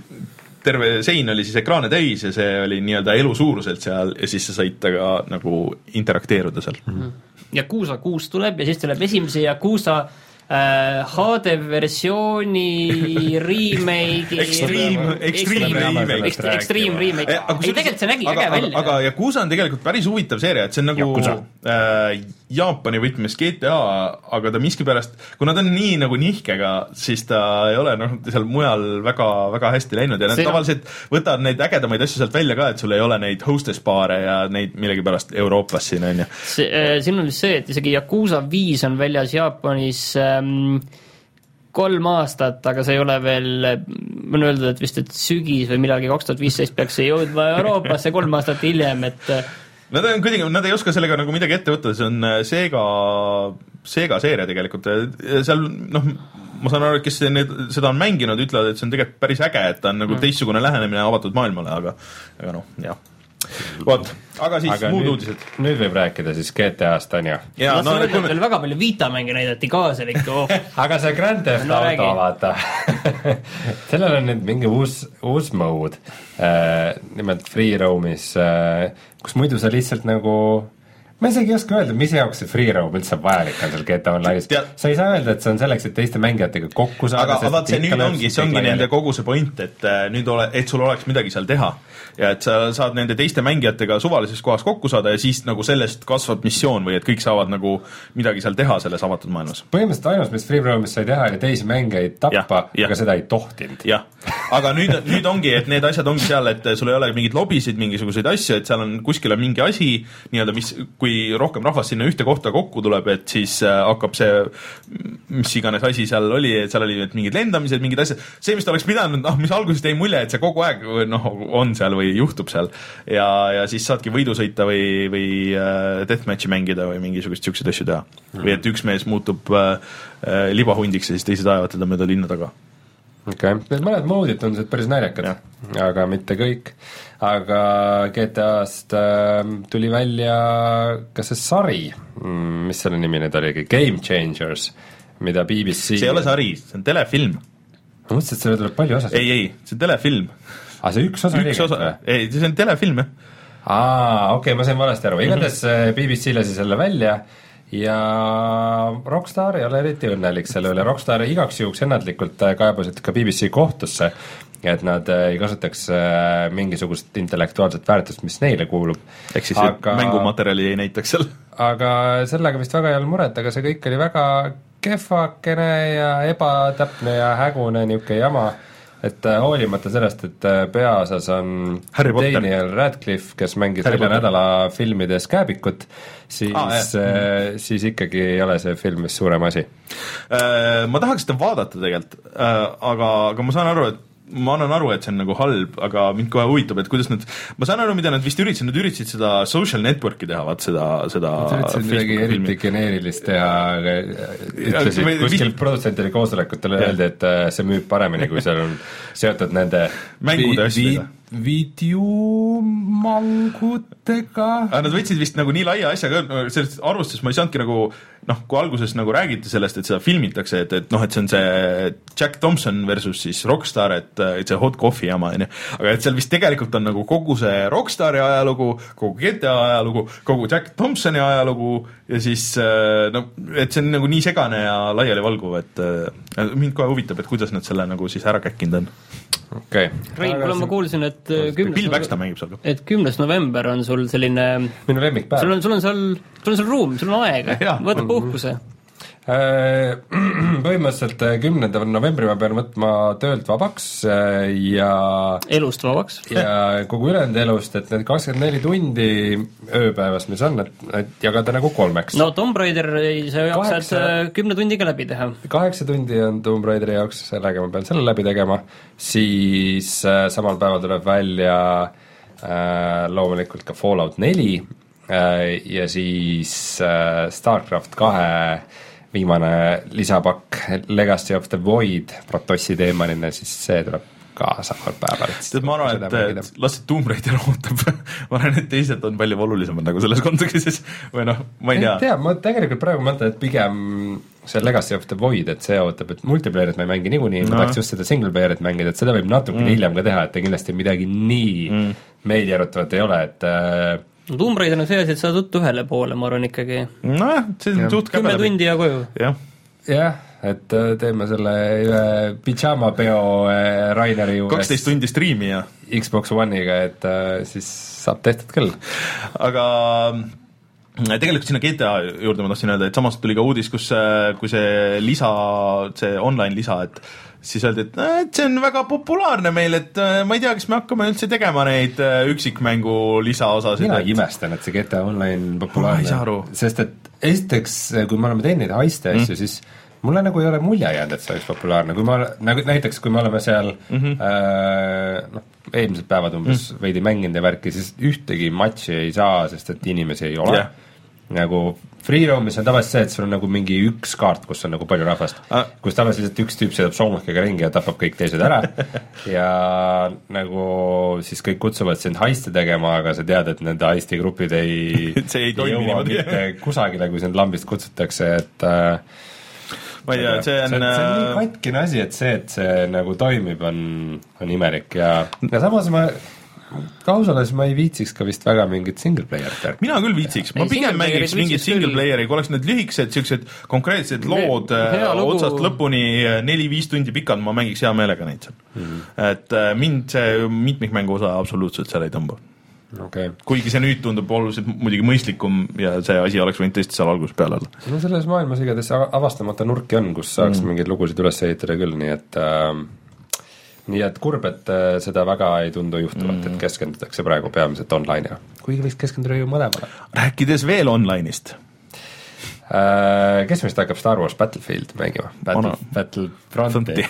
terve sein oli siis ekraane täis ja see oli nii-öelda elu suuruselt seal ja siis sa said temaga nagu interakteeruda seal mm. -hmm. Yakuusa kuus tuleb ja siis tuleb esimese Yakuusa äh, HD versiooni remake'i Extreme- Extreme remake. Ext- Extreme remake, aga ei tegelikult see nägi äge välja. aga Yakuusa on tegelikult päris huvitav seeria, et see on nagu Yakuza. äh, Jaapani võtmes GTA, aga ta miskipärast, kuna ta on nii nagu nihkega, siis ta ei ole noh, seal mujal väga, väga hästi läinud ja nad See- tavaliselt võtavad neid ägedamaid asju sealt välja ka, et sul ei ole neid hostess baare ja neid millegipärast Euroopas siin on ju. äh, siin on vist see, et isegi Yakuusa viis on väljas Jaapanis ähm, kolm aastat, aga see ei ole veel, on öeldud, et vist, et sügis või millalgi kaks tuhat viisteist peaks see jõudma Euroopasse kolm aastat hiljem, et äh, Nad on kuidagi, nad ei oska sellega nagu midagi ette võtta, see on äh, Sega, Sega seeria tegelikult, seal noh, ma saan aru, et kes need, seda on mänginud, ütlevad, et see on tegelikult päris äge, et ta on nagu mm. teistsugune lähenemine avatud maailmale, aga aga noh, jah. vot, aga siis aga muud nüüd, uudised. nüüd võib rääkida siis GTA-st, on ju? ja no, no no, kui veel väga palju Vita mänge näidati ka seal ikka oh. aga see Grand Theft No Auto vaata sellel on nüüd mingi uus, uus mode äh,, nimelt free roam'is äh,, kus muidu sa lihtsalt nagu ma isegi ei oska öelda, mis jaoks see free roam üldse vajalik on seal GTA Online'is sa ei saa öelda, et see on selleks, et teiste mängijatega kokku saada. aga vaat see nüüd ongi, see ongi nende kogu see point, et äh, nüüd ole, et sul oleks midagi seal teha. ja et sa saad nende teiste mängijatega suvalises kohas kokku saada ja siis nagu sellest kasvab missioon või et kõik saavad nagu midagi seal teha selles avatud maailmas. põhimõtteliselt ainus, mis free roam'is sai teha, oli teisi mängijaid tappa aga seda ei tohtinud. jah, aga nüüd, nüüd ongi, et need asjad ongi seal, et sul ei ole mingeid lobisid, mingisuguseid asju, et seal on kuskil on mingi asi nii-öelda, mis, kui rohkem rahvast sinna ühte kohta kokku tuleb, et siis äh, hakkab see, mis iganes asi seal oli, et seal oli need mingid lendamised, mingid asjad, see, mis ta oleks pidanud, noh, mis alguses jäi mulje, et see kogu aeg noh, on seal või juhtub seal ja, ja siis saadki võidu sõita või, või äh, deathmatch'i mängida või mingisuguseid siukseid asju teha mm.. või et üks mees muutub äh, äh, libahundiks ja siis teised ajavad teda mööda linna taga okei okay., need mõned moodid tundusid päris naljakad, aga mitte kõik. aga GTA-st äh, tuli välja ka see sari, mis selle nimi nüüd oligi, Game Changers, mida BBC see ei ole sari, see on telefilm. ma mõtlesin, et selle tuleb palju osasid. ei, ei, see on telefilm. aa, see üks osa üks osa, ei, see on telefilm jah. aa, okei okay,, ma sain valesti aru, igatahes mm -hmm. BBC lasi selle välja ja Rockstar ei ole eriti õnnelik selle üle, Rockstar igaks juhuks ennatlikult äh, kaebasid ka BBC kohtusse, et nad äh, ei kasutaks äh, mingisugust intellektuaalset väärtust, mis neile kuulub. ehk siis aga... mängumaterjali ei näitaks seal. aga sellega vist väga ei olnud muret, aga see kõik oli väga kehvakene ja ebatäpne ja hägune niisugune jama, et äh, hoolimata sellest, et äh, peaosas on. Daniel Radcliffe, kes mängis Potter. nädala filmides Kääbikut, siis ah, jah. siis ikkagi ei ole see film vist suurem asi. Äh, ma tahaks seda vaadata tegelikult, aga, aga ma saan aru, et ma annan aru, et see on nagu halb, aga mind kohe huvitab, et kuidas nad, ma saan aru, mida nad vist üritasid, nad üritasid seda social network'i teha, vaat seda, seda üritasid midagi eriti geneerilist teha, aga ütlesid või- kuskil vi- produtsentide koosolekutel öeldi, et äh, see müüb paremini, kui seal on seotud nende Mängude asjadega. Videomangutega nad võtsid vist nagu nii laia asja ka, sellest arvustusest ma ei saanudki nagu noh, kui alguses nagu räägiti sellest, et seda filmitakse, et, et noh, et see on see Jack Thompson versus siis Rockstar, et, et see hot coffee jama on ju, aga et seal vist tegelikult on nagu kogu see Rockstari ajalugu, kogu GTA ajalugu, kogu Jack Thompsoni ajalugu ja siis äh, no et see on nagu nii segane ja laialivalguv, et äh, mind kohe huvitab, et kuidas nad selle nagu siis ära käkkinud on. Okei. Rein, kuule ma kuulsin, et äh, Bill kümnes Paxton mängib seal ka. et kümnes november on sul selline minu lemmikpäev. sul on, sul on seal, sul on seal ruum, sul on aega. Võta puhkuse. Äh, põhimõtteliselt äh, kümnenda novembri ma pean võtma töölt vabaks äh, ja elust vabaks. ja kogu ülejäänud elust, et need kakskümmend neli tundi ööpäevas, mis on, et, et jagada nagu kolmeks no Tomb Raider ei, sa jaksad Kaheksa. kümne tundiga läbi teha. kaheksa tundi on Tomb Raideri jaoks, sellega ma pean selle läbi tegema, siis äh, samal päeval tuleb välja äh, loomulikult ka Fallout neli äh, ja siis äh, StarCraft kahe viimane lisapakk Legacy of the Void protossi teemaline, siis see tuleb ka samal päeval. tead, ma arvan, et et las see Tomb Raider ootab ma arvan, et teised on palju olulisemad nagu selles kontekstis või noh, ma ei ei tea. tea, ma tegelikult praegu mõtlen, et pigem see Legacy of the Void, et see ootab, et multiplayer'it ma ei mängi niikuinii no., ma tahaks just seda single player'it mängida, et seda võib natukene mm. hiljem ka teha, et ta kindlasti midagi nii mm. meelierutavat ei ole, et äh, no Tomb Raider on see asi, et sa tuttu ühele poole, ma arvan ikkagi. nojah, see on suht kümme. tundi ja koju. jah, jah, et äh, teeme selle ühe pidžaamapeo äh, Raineri juures kaksteist tundi striimi ja, Xbox One'iga, et äh, siis saab tehtud küll. aga tegelikult sinna GTA juurde ma tahtsin öelda, et samas tuli ka uudis, kus, kui see lisa, see online lisa, et siis öeldi, et "Äh, et see on väga populaarne meil, et äh, ma ei tea, kas me hakkame üldse tegema neid äh, üksikmängu lisaosasid. mina imestan, et see GTA Online populaarne, sest et esiteks, kui me oleme teinud neid heiste Mm. asju mm., siis mulle nagu ei ole mulje jäänud, et see oleks populaarne, kui ma nagu näiteks, kui me oleme seal mm. -hmm. äh, noh, eelmised päevad umbes mm. veidi mänginud ja värki, siis ühtegi matši ei saa, sest et inimesi ei ole Jah. Nagu Free roam'is on tavaliselt see, et sul on nagu mingi üks kaart, kus on nagu palju rahvast Ah. kus tavaliselt üks tüüp sõidab soomlakiga ringi ja tapab kõik teised ära ja nagu siis kõik kutsuvad sind heisti tegema, aga sa tead, et nende heisti grupid ei See ei toimi niimoodi. kusagile, kui sind lambist kutsutakse, et äh, ma ei tea, see on, see on, see on nii äh, katkine asi, et see, et see nagu toimib, on, on imelik ja, ja samas ma ausalt öeldes ma ei viitsiks ka vist väga mingit single player'it värki. mina küll viitsiks, ma Ei, pigem mängiks mingit single player'i, kui oleks need lühikesed siuksed konkreetsed lood äh, lugu- otsast lõpuni äh, neli-viis tundi pikad, ma mängiks hea meelega neid seal mm. -hmm. et äh, mind see mitmikmängu osa absoluutselt seal ei tõmba. okei okay., kuigi see nüüd tundub oluliselt muidugi mõistlikum ja see asi oleks võinud tõesti seal algusest peale olla. no selles maailmas igatahes avastamata nurki on, kus saaks mm. mingeid lugusid üles ehitada küll, nii et äh, nii et kurb, et äh, seda väga ei tundu juhtuvat mm., et keskendutakse praegu peamiselt online'ile. kuigi võiks keskenduda ju mõlemale rääkides veel online'ist, äh,. kes meist hakkab Star Wars Battlefield mängima? Battle, Battlefronti.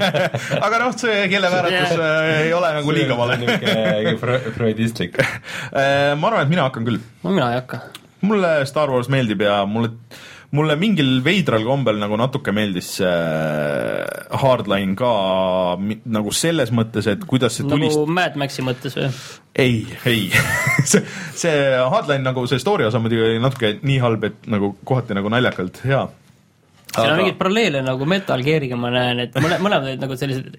aga noh, see keelevääratus äh, ei ole nagu liiga vale. niisugune freudistlik. ma arvan, et mina hakkan küll no mina ei hakka. mulle Star Wars meeldib ja mulle, mulle mingil veidral kombel nagu natuke meeldis see Hardline ka nagu selles mõttes, et kuidas see tulist- nagu Mad Maxi mõttes või? ei, ei see, see Hardline nagu see story osa muidugi oli natuke nii halb, et nagu kohati nagu naljakalt hea. seal on mingeid paralleele nagu Metal Gear'iga ma näen, et mõne, mõlemad olid nagu sellised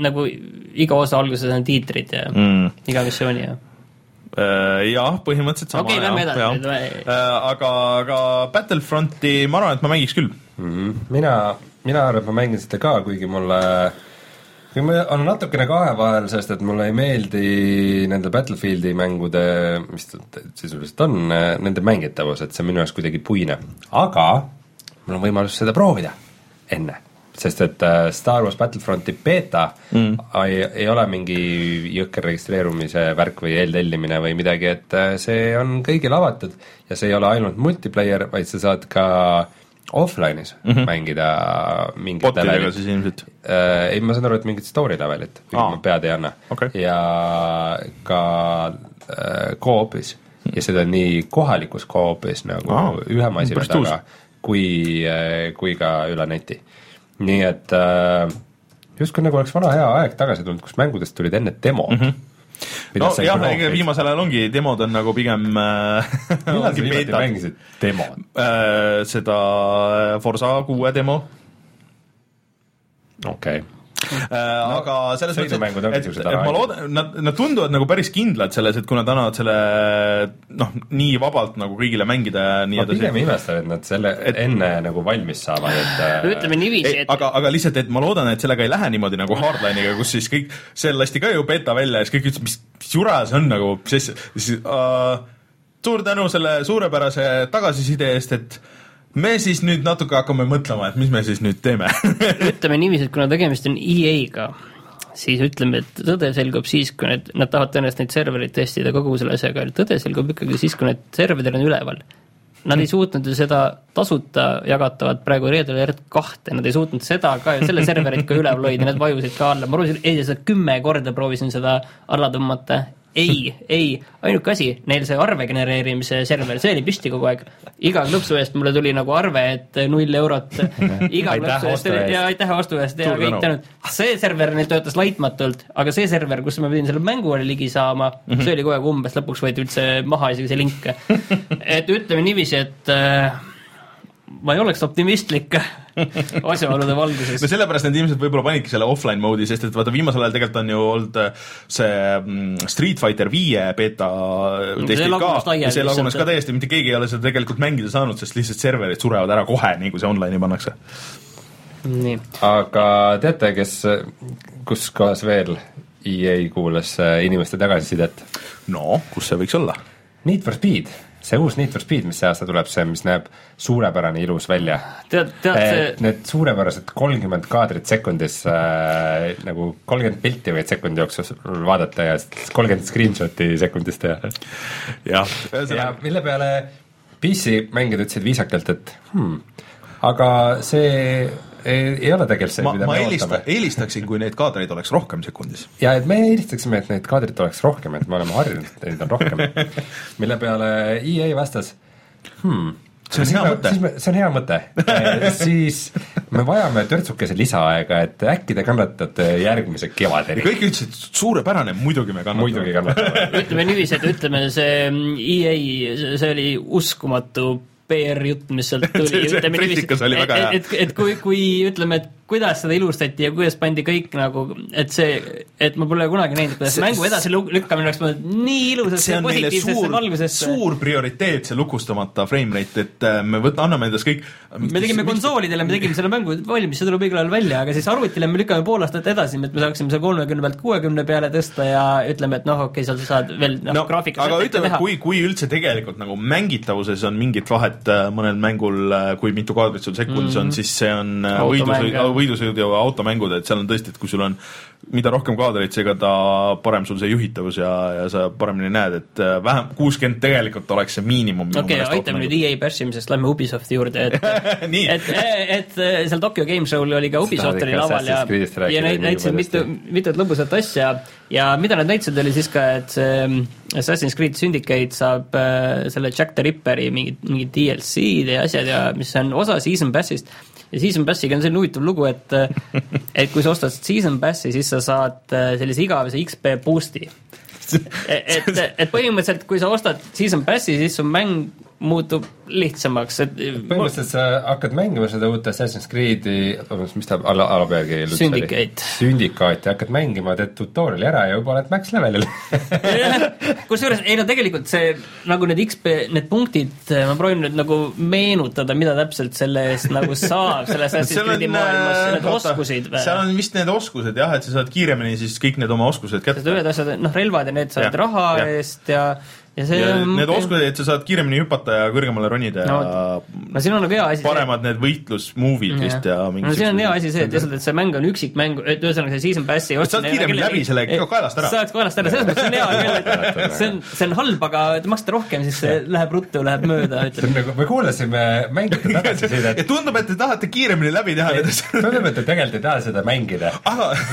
nagu iga osa alguses on tiitrid ja mm. iga missiooni ja Äh, jah, põhimõtteliselt sama Okei, lähme jah, edasi jah. Äh, aga, aga Battlefronti ma arvan, et ma mängiks küll. mina, mina arvan, et ma mängin seda ka, kuigi mulle kuigi ma olen natukene kahe vahel, sest et mulle ei meeldi nende Battlefieldi mängude, mis ta sisuliselt on, nende mängitavus, et see on minu jaoks kuidagi puine. aga mul on võimalus seda proovida enne, sest et äh, Star Wars Battlefronti beeta mm. ei, ei ole mingi jõhker registreerumise värk või eeltellimine või midagi, et äh, see on kõigile avatud ja see ei ole ainult multiplayer, vaid sa saad ka offline'is mm -hmm. mängida mingit botidega levelit. siis ilmselt. Äh, ei, ma saan aru, et mingit story levelit, pead ei anna Okei. ja ka äh, co-op'is ja seda nii kohalikus co-op'is nagu Aa, ühe masina taga kui, kui ka üle neti. Nii et äh, justkui nagu oleks vana hea aeg tagasi tulnud, kus mängudest tulid enne demo mm. -hmm. no jah, ega viimasel ajal ongi, demod on nagu pigem millal sa viimati mängisid demod? äh, seda Forsa kuue demo okei okay., no,, aga selles ongi et, siuksed et ma loodan, nad, nad tunduvad nagu päris kindlad selles, et kui nad annavad selle noh, nii vabalt nagu kõigile mängida ja nii ma pigem edasi. imestan, et nad selle Et- et... enne nagu valmis saavad, et äh, no ütleme niiviisi, et aga, aga lihtsalt, et ma loodan, et sellega ei lähe niimoodi nagu Hardline'iga, kus siis kõik, seal lasti ka ju beta välja ja siis kõik ütlesid, mis, mis jura see on nagu, mis asja, siis uh, suur tänu selle suurepärase tagasiside eest, et me siis nüüd natuke hakkame mõtlema, et mis me siis nüüd teeme. Ütleme niiviisi, et kuna tegemist on EA-ga, siis ütleme, et tõde selgub siis, kui need, nad tahavad tõenäoliselt neid servereid testida kogu selle asjaga, tõde selgub ikkagi siis, kui need serverid on üleval. Nad ei suutnud ju seda tasuta jagatavat praegu Red Alert kahte, nad ei suutnud seda ka ju, selle serverit ka üleval hoida, need vajusid ka alla, ma proovisin eile kümme korda proovisin seda alla tõmmata, ei, ei, ainuke asi, neil see arve genereerimise server, see oli püsti kogu aeg. iga klõpsu eest mulle tuli nagu arve, et null eurot iga klõpsu eest ostu ja aitäh vastu eest ja kõik tänu. tänud. see server neil töötas laitmatult, aga see server, kus ma pidin selle mängule ligi saama mm, -hmm. see oli kogu aeg umbes, lõpuks võeti üldse maha isegi see link. et ütleme niiviisi, et äh, ma ei oleks optimistlik asjaolude valguses no. sellepärast nad ilmselt võib-olla panidki selle offline mode'i, sest et vaata viimasel ajal tegelikult on ju olnud äh, see mm, Street Fighter viie beeta testid ka ja see lagunes ka täiesti, mitte keegi ei ole seda tegelikult mängida saanud, sest lihtsalt serverid surevad ära kohe, nii kui see online'i pannakse. aga teate, kes, kus kohas veel EA kuulas äh, inimeste tagasisidet? no kus see võiks olla? Need for Speed, see uus Need for Speed, mis see aasta tuleb, see, mis näeb suurepärane ilus välja. tead, tead see Need suurepärased kolmkümmend kaadrit sekundis äh,, nagu kolmkümmend pilti võid sekundi jooksul vaadata ja siis kolmkümmend screenshot'i sekundis teha. jah, ja mille peale PC mängijad ütlesid viisakalt, et hmm, aga see ei, ei ole tegelikult see, ma, mida ma me eelista, ootame. eelistaksin, kui neid kaadreid oleks rohkem sekundis. ja et me eelistaksime, et neid kaadrit oleks rohkem, et me oleme harjunud, et neid on rohkem. mille peale EA vastas, hmm see on hea mõte. siis me, see on hea mõte siis me vajame törtsukese lisaaega, et äkki te kannatate järgmise kevadeni. kõik ütlesid, suurepärane, muidugi me kannatame. muidugi kannatame ütleme niiviisi, et ütleme, see EA, see oli uskumatu PR-jutt, mis sealt tuli. väga hea. et, et, et kui, kui ütleme, et kuidas seda ilustati ja kuidas pandi kõik nagu, et see, et ma pole kunagi näinud, kuidas see, mängu edasi lükkamine oleks mõeldud nii ilusasse ja positiivsesse valgusesse. suur prioriteet, see lukustamata frame rate, et äh, me võt-, anname endast kõik me tegime konsoolidele, me tegime selle mängu valmis, see tuleb õigel ajal välja, aga siis arvutile me lükkame pool aastat edasi, et me saaksime selle kolmekümne pealt kuuekümne peale tõsta ja ütleme, et noh, okei okay,, seal sa saad veel noh no, graafikas aga ütleme, kui, kui üldse tegelikult nagu mängitavuses on mingit vahet äh, mõnel mängul, äh, kui mitu kaadrit sul sekundis mm -hmm. on, siis see on võidusõidu, võidusõidu ja automängud, et seal on tõesti, et kui sul on mida rohkem kaadreid, seega ta parem sul see juhitavus ja, ja sa paremini näed, et äh, vähem, kuuskümmend tegelikult oleks see miinimum. okei aitame nüüd EA bässimisest, lähme Ubisofti juurde, et et, et seal Tokyo Game Show'l oli ka Ubisoft oli laval ja, ja neid näitasid mitu, mitut lõbusat asja. Ja mida nad näitasid, oli siis ka, et see mm, Assassin's Creed Syndicate saab äh, selle Jack the Ripperi mingid, mingid DLC-d ja asjad ja mis on osa Season Passist ja Season Passiga on selline huvitav lugu, et et kui sa ostad Season Passi, siis sa saad äh, sellise igavese XP boost'i. et, et, et põhimõtteliselt, kui sa ostad Season Passi, siis su mäng muutub lihtsamaks, et põhimõtteliselt sa hakkad mängima seda uut Assassin's Creed'i, vabandust, mis ta ala, alapealkiri üldse oli? Syndicate. Syndicate, hakkad mängima, teed tutorial'i ära ja juba oled max levelil kusjuures ei no tegelikult see, nagu need XP, need punktid, ma proovin nüüd nagu meenutada, mida täpselt selle eest nagu saab, selle Assassin's Creed'i maailmas, need oota, oskusid või? seal on vist need oskused jah, et sa saad kiiremini siis kõik need oma oskused kätte. ühed asjad, noh relvad ja need saad ja, raha ja. eest ja ja see ja on need oskused, et sa saad kiiremini hüpata ja kõrgemale ronida no, ja no siin on nagu hea asi paremad need võitlusmove'id vist ja mingi no siin on hea asi see, et lihtsalt, et see mäng on üksikmäng, et ühesõnaga see season pass'i sa saad kiiremini läbi selle kaelast ära. saad kaelast ära, selles mõttes on hea küll, et see on, see on halb, aga te maksate rohkem, siis see läheb ruttu, läheb mööda, ütleme. nagu me kuulasime mängijate tagasisidet. tundub, et te tahate kiiremini läbi teha. tundub, et te tegelikult ei taha seda mängida.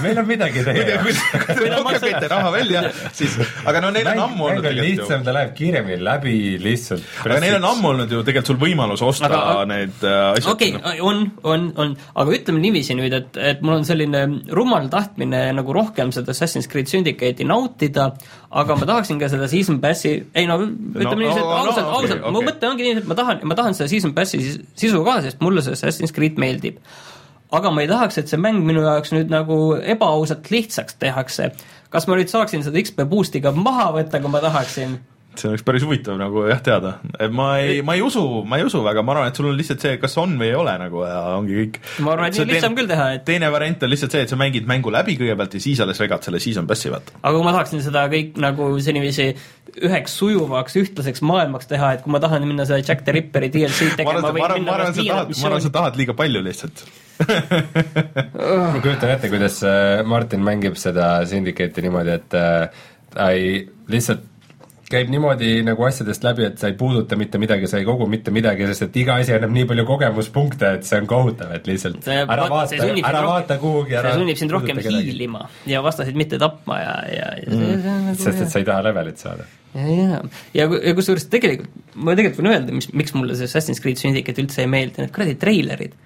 meil on midagi teha. kui te rohkem käite raha välja, siis, aga no neil on ammu olnud tegelikult ju. Ta läheb kiiremini läbi lihtsalt. aga neil on ammu olnud ju tegelikult sul võimalus osta aga, need äh, asjad. okei okay,, on, on, on, aga ütleme niiviisi nüüd, et, et mul on selline rumal tahtmine nagu rohkem seda Assassin's Creed Syndicate'i nautida, aga ma tahaksin ka seda Season Passi, ei no ütleme no, niiviisi, et ausalt no,, ausalt okay,, mu mõte ongi niiviisi, et ma tahan, ma tahan seda Season Passi sisu ka, sest mulle see Assassin's Creed meeldib aga ma ei tahaks, et see mäng minu jaoks nüüd nagu ebaausalt lihtsaks tehakse. kas ma nüüd saaksin seda XP boost'i ka maha võtta, kui ma tahaksin? See oleks päris huvitav nagu jah teada, et ma ei, ma ei usu, ma ei usu väga, ma arvan, et sul on lihtsalt see, kas on või ei ole nagu ja ongi kõik. ma arvan, et nii lihtsam küll teha, et teine variant on lihtsalt see, et sa mängid mängu läbi kõigepealt ja siis alles regad selle season pass'i vaata. aga kui ma tahaksin seda kõik nagu selliviisi üheks sujuvaks, ühtlaseks maailmaks teha, et kui ma tahan minna seda Jack the Ripperi DLC-d tegema ma arvan, ma arvan, sa tahad, ma arvan, sa tahad liiga palju lihtsalt ma kujutan ette, kuidas äh, Martin mängib seda Syndicate'i niimoodi, et äh, ta ei, lihtsalt käib niimoodi nagu asjadest läbi, et sa ei puuduta mitte midagi, sa ei kogu mitte midagi, sest et iga asi annab nii palju kogemuspunkte, et see on kohutav, et lihtsalt see, ära vaata, ära vaata kuhugi, ära see sunnib sind rohkem hiilima ja vastaseid mitte tapma ja, ja, ja mm. nagu sest et sa ei taha levelit saada. ja, ja, ja, ja kusjuures tegelikult, ma tegelikult võin öelda, mis, miks mulle see Assassin's Creed Syndicate üldse ei meeldi, need kuradi treilerid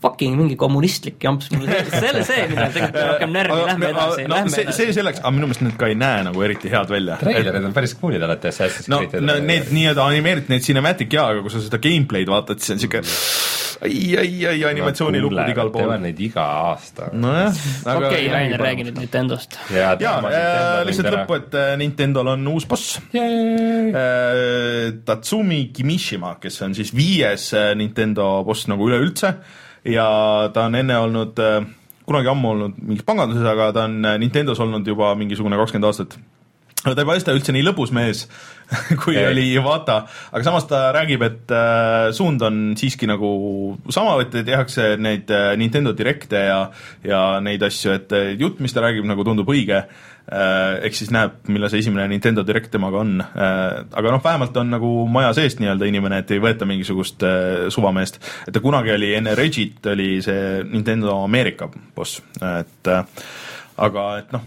fucking mingi kommunistlik jamps, mulle selle, see mind tegelikult rohkem närvi, lähme edasi no,, lähme see, edasi. see selleks, aga minu meelest need ka ei näe nagu eriti head välja. treilerid on päris cool'id alati Assassin's no, Creed'id. no need nii-öelda animeeritud, need cinematic jaa, aga kui sa seda gameplay'd vaatad, siis on siuke ai, ai, ai, animatsioonilukud igal pool. teevad neid iga aasta. nojah. okei, Rainer, räägi nüüd Nintendost. jaa, lihtsalt lõppu, et äh, Nintendol on uus boss. Äh, Tatsumi Kimishima, kes on siis viies äh, Nintendo boss nagu üleüldse ja ta on enne olnud äh, kunagi ammu olnud mingis panganduses, aga ta on äh, Nintendos olnud juba mingisugune kakskümmend aastat. ta ei paista üldse nii lõbus mees kui ei. oli Iwata, aga samas ta räägib, et äh, suund on siiski nagu sama, et tehakse neid äh, Nintendo Directe ja, ja neid asju, et äh, jutt, mis ta räägib, nagu tundub õige äh,, Äh, ehk siis näeb, millal see esimene Nintendo Direct temaga on. Äh, aga noh, vähemalt on nagu maja seest nii-öelda inimene, et ei võeta mingisugust äh, suvameest. et ta kunagi oli enne Regit oli see Nintendo Ameerika boss, et aga et noh,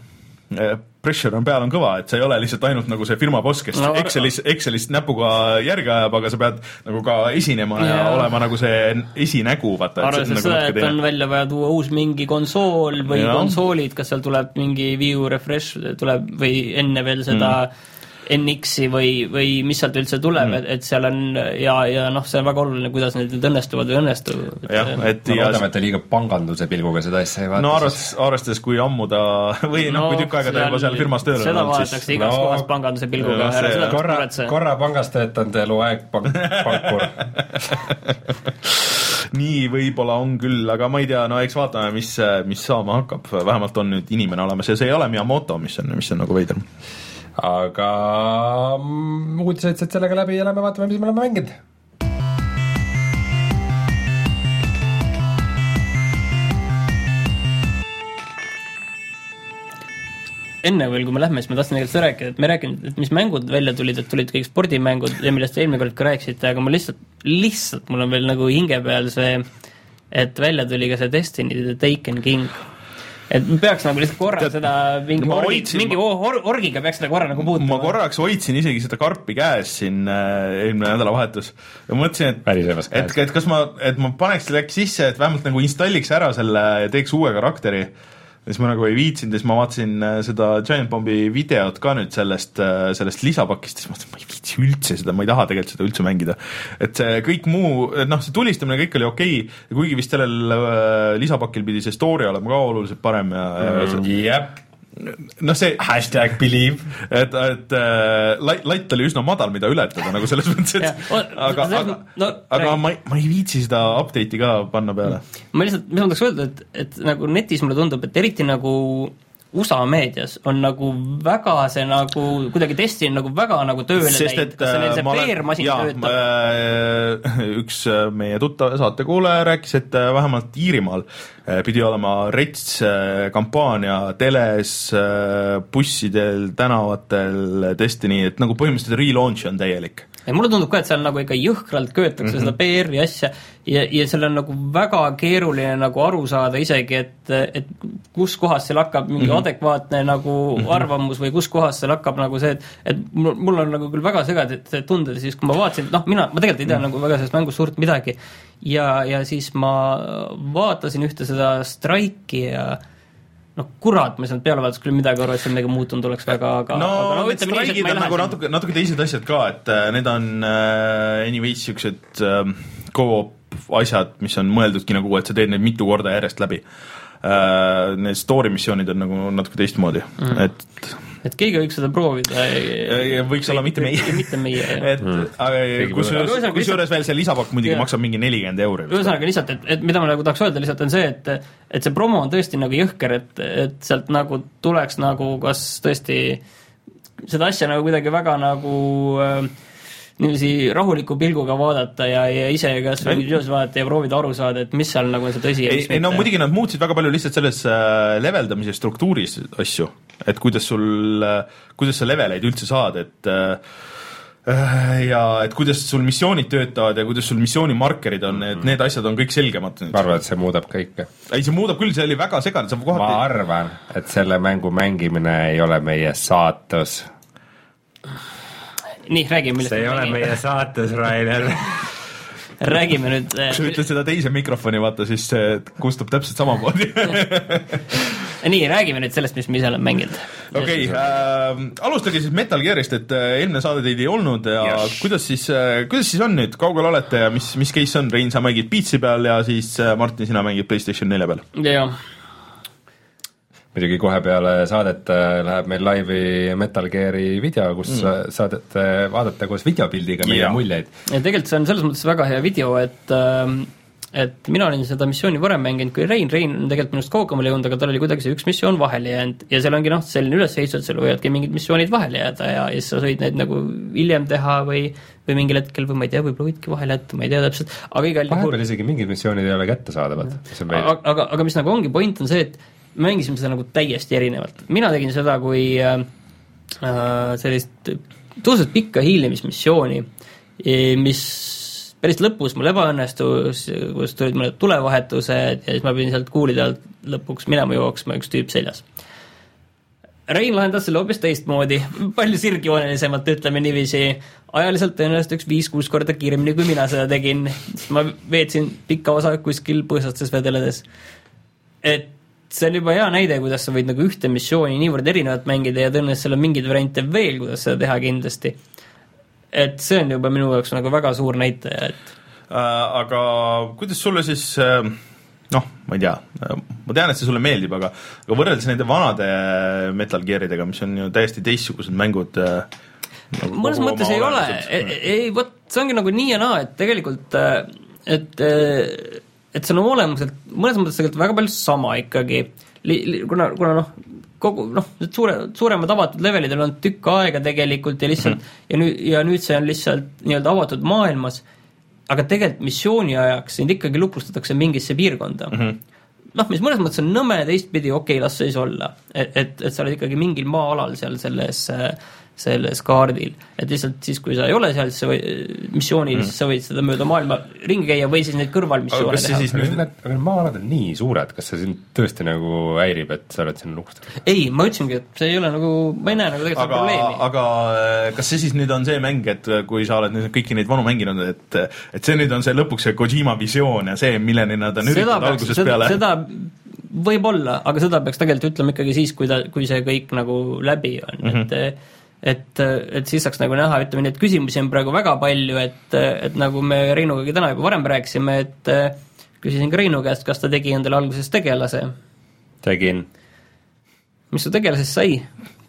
pressure on peal, on kõva, et sa ei ole lihtsalt ainult nagu see firma boss, kes no, Excelis, Excelist näpuga järge ajab, aga sa pead nagu ka esinema ja, ja olema nagu see esinägu, vaata. arvestades nagu seda, et on välja vaja tuua uus mingi konsool või ja. konsoolid, kas seal tuleb mingi Wii U refresh tuleb või enne veel seda mm NX-i või, või mis sealt üldse tuleb mm., et, et seal on ja, ja noh, see on väga oluline, kuidas need nüüd õnnestuvad või ei õnnestu. jah, et no loodame, et te liiga panganduse pilguga seda asja ei vaata. no arvestades, arvestades, kui ammu ta või noh no,, kui tükk aega ta juba seal firmas tööl on seda vaadatakse igas no, kohas panganduse pilguga, ära seda korra, korra pangas töötanud eluaeg pank, pankur nii võib-olla on küll, aga ma ei tea, no eks vaatame, mis, mis saama hakkab, vähemalt on nüüd inimene olemas ja see ei ole Miyamoto, mis on, mis on nagu veider aga mm, uudised said sellega läbi ja lähme vaatame, mis me oleme mänginud. enne veel, kui me lähme, siis ma tahtsin tegelikult seda rääkida, et me rääkinud, et mis mängud välja tulid, et tulid kõik spordimängud ja millest te eelmine kord ka rääkisite, aga ma lihtsalt, lihtsalt mul on veel nagu hinge peal see, et välja tuli ka see Destiny The Taken King et peaks nagu lihtsalt korra Tead, seda mingi no, orgi, mingi or, orgiga peaks seda korra nagu puutuma. ma korraks hoidsin isegi seda karpi käes siin äh, eelmine nädalavahetus ja mõtlesin, et, et, et kas ma, et ma paneks selle äkki sisse, et vähemalt nagu installiks ära selle ja teeks uue karakteri siis ma nagu ei viitsinud ja siis ma vaatasin äh, seda Giant Bombi videot ka nüüd sellest, äh, sellest lisapakist, siis ma mõtlesin, ma ei viitsi üldse seda, ma ei taha tegelikult seda üldse mängida. et see kõik muu, noh, see tulistamine kõik oli okei okay, kuigi vist sellel äh, lisapakil pidi see story olema ka oluliselt parem ja mm,, ja noh, see hashtag believe, et, et äh, lait, lait oli üsna madal, mida ületada nagu selles mõttes, et aga, aga no,, aga ma ei, ma ei viitsi seda update'i ka panna peale. ma lihtsalt, mis ma tahaks öelda, et, et nagu netis mulle tundub, et eriti nagu USA meedias on nagu väga see nagu kuidagi testi on nagu väga nagu tööle läinud, kas neil see PR-masin töötab? Äh, üks äh, meie tuttav saatekuulaja rääkis, et äh, vähemalt Iirimaal pidi olema rets kampaania teles, bussidel, tänavatel, Destiny, et nagu põhimõtteliselt relaunch on täielik ja mulle tundub ka, et seal nagu ikka jõhkralt köetakse mm -hmm. seda PR-i asja ja, ja seal on nagu väga keeruline nagu aru saada isegi, et, et kus kohas seal hakkab mingi mm -hmm. adekvaatne nagu mm -hmm. arvamus või kus kohas seal hakkab nagu see, et et mul, on nagu küll väga segased tunded siis, kui ma vaatasin, noh, mina, ma tegelikult ei tea mm -hmm. nagu väga sellest mängust suurt midagi, ja, ja siis ma vaatasin ühte seda Strike'i ja noh, kurat, ma ei saanud peale vaadates küll midagi aru, et seal midagi muutunud oleks väga, aga no, aga no need streigid on nagu natuke, natuke teised asjad ka, et äh, need on äh, anyways niisugused äh, go-op asjad, mis on mõeldudki nagu, et sa teed neid mitu korda järjest läbi äh,. Need story missioonid on nagu natuke teistmoodi mm, -hmm. et et keegi võiks seda proovida. võiks olla mitte meie. mitte meie, jah. et mm. aga kusjuures, kusjuures veel see lisapakk muidugi maksab mingi nelikümmend euri. ühesõnaga lihtsalt, et, et mida ma nagu tahaks öelda lihtsalt on see, et et see promo on tõesti nagu jõhker, et, et sealt nagu tuleks nagu kas tõesti seda asja nagu kuidagi väga nagu äh, niiviisi rahuliku pilguga vaadata ja, ja ise kas või videos vaadata ja proovida aru saada, et mis seal nagu on see tõsi ja mis ei, ei no muidugi nad muutsid väga palju lihtsalt selles äh, leveldamise struktuuris asju, et kuidas sul äh,, kuidas sa leveleid üldse saad, et äh, ja et kuidas sul missioonid töötavad ja kuidas sul missioonimarkerid on, et need asjad on kõik selgemad nüüd. ma arvan, et see muudab kõike. ei, see muudab küll, see oli väga segane, sa kohati ma arvan, et selle mängu mängimine ei ole meie saatus nii, räägime millest see ei ole meie saates, Rainer. Räägime nüüd kui sa ütled seda teise mikrofoni, vaata, siis see kustub täpselt samamoodi. Nii, räägime nüüd sellest, mis me ise oleme mänginud. okei okay, äh,, alustage siis Metal Gearist, et äh, eelmine saade teid ei olnud ja yes. kuidas siis äh,, kuidas siis on nüüd, kaugel olete ja mis, mis case on, Rein, sa mängid Beatsi peal ja siis äh, Martin, sina mängid PlayStation nelja peal? jah muidugi kohe peale saadet äh, läheb meil laivi Metal Gear'i video, kus mm. saadete vaadata koos videopildiga meie ja. muljeid. ja tegelikult see on selles mõttes väga hea video, et äh, et mina olin seda missiooni varem mänginud kui Rein, Rein on tegelikult minust kaugemale jõudnud, aga tal oli kuidagi see üks missioon vahele jäänud ja seal ongi noh, selline ülesehitus, et seal võivadki mingid missioonid vahele jääda ja, ja siis sa võid neid nagu hiljem teha või või mingil hetkel või ma ei tea, võib-olla võidki vahele jätta, ma ei tea täpselt, aga igal juhul vahepeal isegi mingid missioonid ei ole kättesaadavad. aga, aga, aga mis nagu ongi, point on see, et mängisime seda nagu täiesti erinevalt, mina tegin seda kui äh, äh sellist tõusvalt pikka hiilimismissiooni, e, mis päris lõpus mul ebaõnnestus, kus tulid mõned tulevahetused ja siis ma pidin sealt kuulide alt lõpuks minema jooksma, üks tüüp seljas. Rein lahendas selle hoopis teistmoodi, palju sirgjoonelisemalt, ütleme niiviisi. ajaliselt tõenäoliselt üks viis-kuus korda kiiremini, kui mina seda tegin, sest ma veetsin pikka osa kuskil põõsastes vedeledes. et see on juba hea näide, kuidas sa võid nagu ühte missiooni niivõrd erinevalt mängida ja tõenäoliselt seal on mingeid variante veel, kuidas seda teha kindlasti. et see on juba minu jaoks nagu väga suur näitaja, et äh, aga kuidas sulle siis äh noh, ma ei tea, ma tean, et see sulle meeldib, aga aga võrreldes nende vanade Metal Gearidega, mis on ju täiesti teistsugused mängud äh, nagu mõnes mõttes ei ole, ei vot, see ongi nagu nii ja naa, et tegelikult äh, et äh, et see on olemuselt, mõnes mõttes tegelikult väga palju sama ikkagi, kuna, kuna noh, kogu noh, need suure, suuremad avatud levelid on olnud tükk aega tegelikult ja lihtsalt mm -hmm. ja nüüd, ja nüüd see on lihtsalt nii-öelda avatud maailmas aga tegelikult missiooni ajaks sind ikkagi lukustatakse mingisse piirkonda mm. -hmm. noh, mis mõnes mõttes on nõme, teistpidi okei okay,, las siis olla. et, et, et sa oled ikkagi mingil maa-alal seal selles äh, selles kaardil. et lihtsalt siis, kui sa ei ole seal, siis sa või, missioonil mm., siis sa võid seda mööda maailma ringi käia või siis neid kõrvalmissioone teha. aga need, need maa-alad on nii suured, kas see sind tõesti nagu häirib, et sa oled sinna lukustatud? ei, ma ütlesingi, et see ei ole nagu, ma ei näe nagu tegelikult aga, probleemi. aga äh, kas see siis nüüd on see mäng, et äh, kui sa oled nüüd kõiki neid vanu mänginud, et et see nüüd on see lõpuks see Kojima visioon ja see, milleni nad on üritanud algusest seda, peale seda võib-olla, aga seda peaks tegelikult ütlema ikkagi siis, kui ta, kui see kõik nagu läbi on mm, -hmm. et et, et siis saaks nagu näha, ütleme nii, et küsimusi on praegu väga palju, et, et nagu me Reinuga täna juba varem rääkisime, et küsisin ka Reinu käest, kas ta tegi endale alguses tegelase. tegin. mis su tegelasest sai?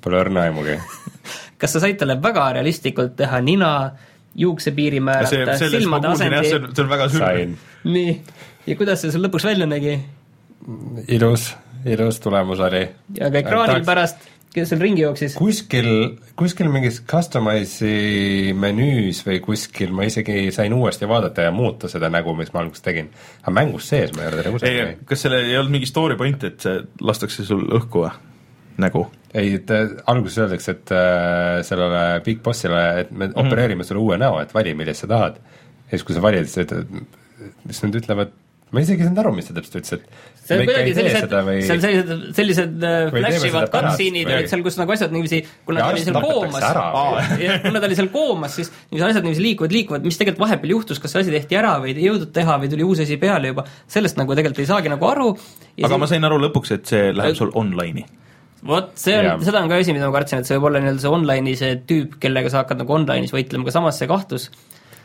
Pole õrna aimugi kas sa said talle väga realistlikult teha nina, juuksepiiri määrata, silmade asendi? see on väga sürm. nii, ja kuidas see sul lõpuks välja nägi? ilus, ilus tulemus oli. ja ka ekraanil tahaks... pärast kes seal ringi jooksis? kuskil, kuskil mingis customize'i menüüs või kuskil ma isegi sain uuesti vaadata ja muuta seda nägu, mis ma alguses tegin. aga mängus sees ma ei ole teda kusagil näinud. kas sellel ei olnud mingi story point, et see lastakse sul õhku või? nägu? ei, et äh, alguses öeldakse, et äh, sellele Big Bossile, et me mm -hmm. opereerime sulle uue näo, et vali, millist sa tahad. ja siis, kui sa valid, siis mis nad ütlevad, ma isegi ei saanud aru, mis ta täpselt ütles, et see on kuidagi sellised, on sellised, sellised flash ivad cutscene'id olid seal, kus nagu asjad niiviisi, kuna ta oli seal koomas, kuna ta oli seal koomas, siis niiviisi asjad niiviisi liikuvad, liikuvad, mis tegelikult vahepeal juhtus, kas see asi tehti ära või ei jõudnud teha või tuli uus asi peale juba, sellest nagu tegelikult ei saagi nagu aru. aga siin... ma sain aru lõpuks, et see läheb sul online'i. Vot see on, seda on ka asi, mida ma kartsin, et see võib olla nii-öelda see online'i see tüüp, kellega sa hakkad nagu online'is võitlema, aga samas see kahtlus,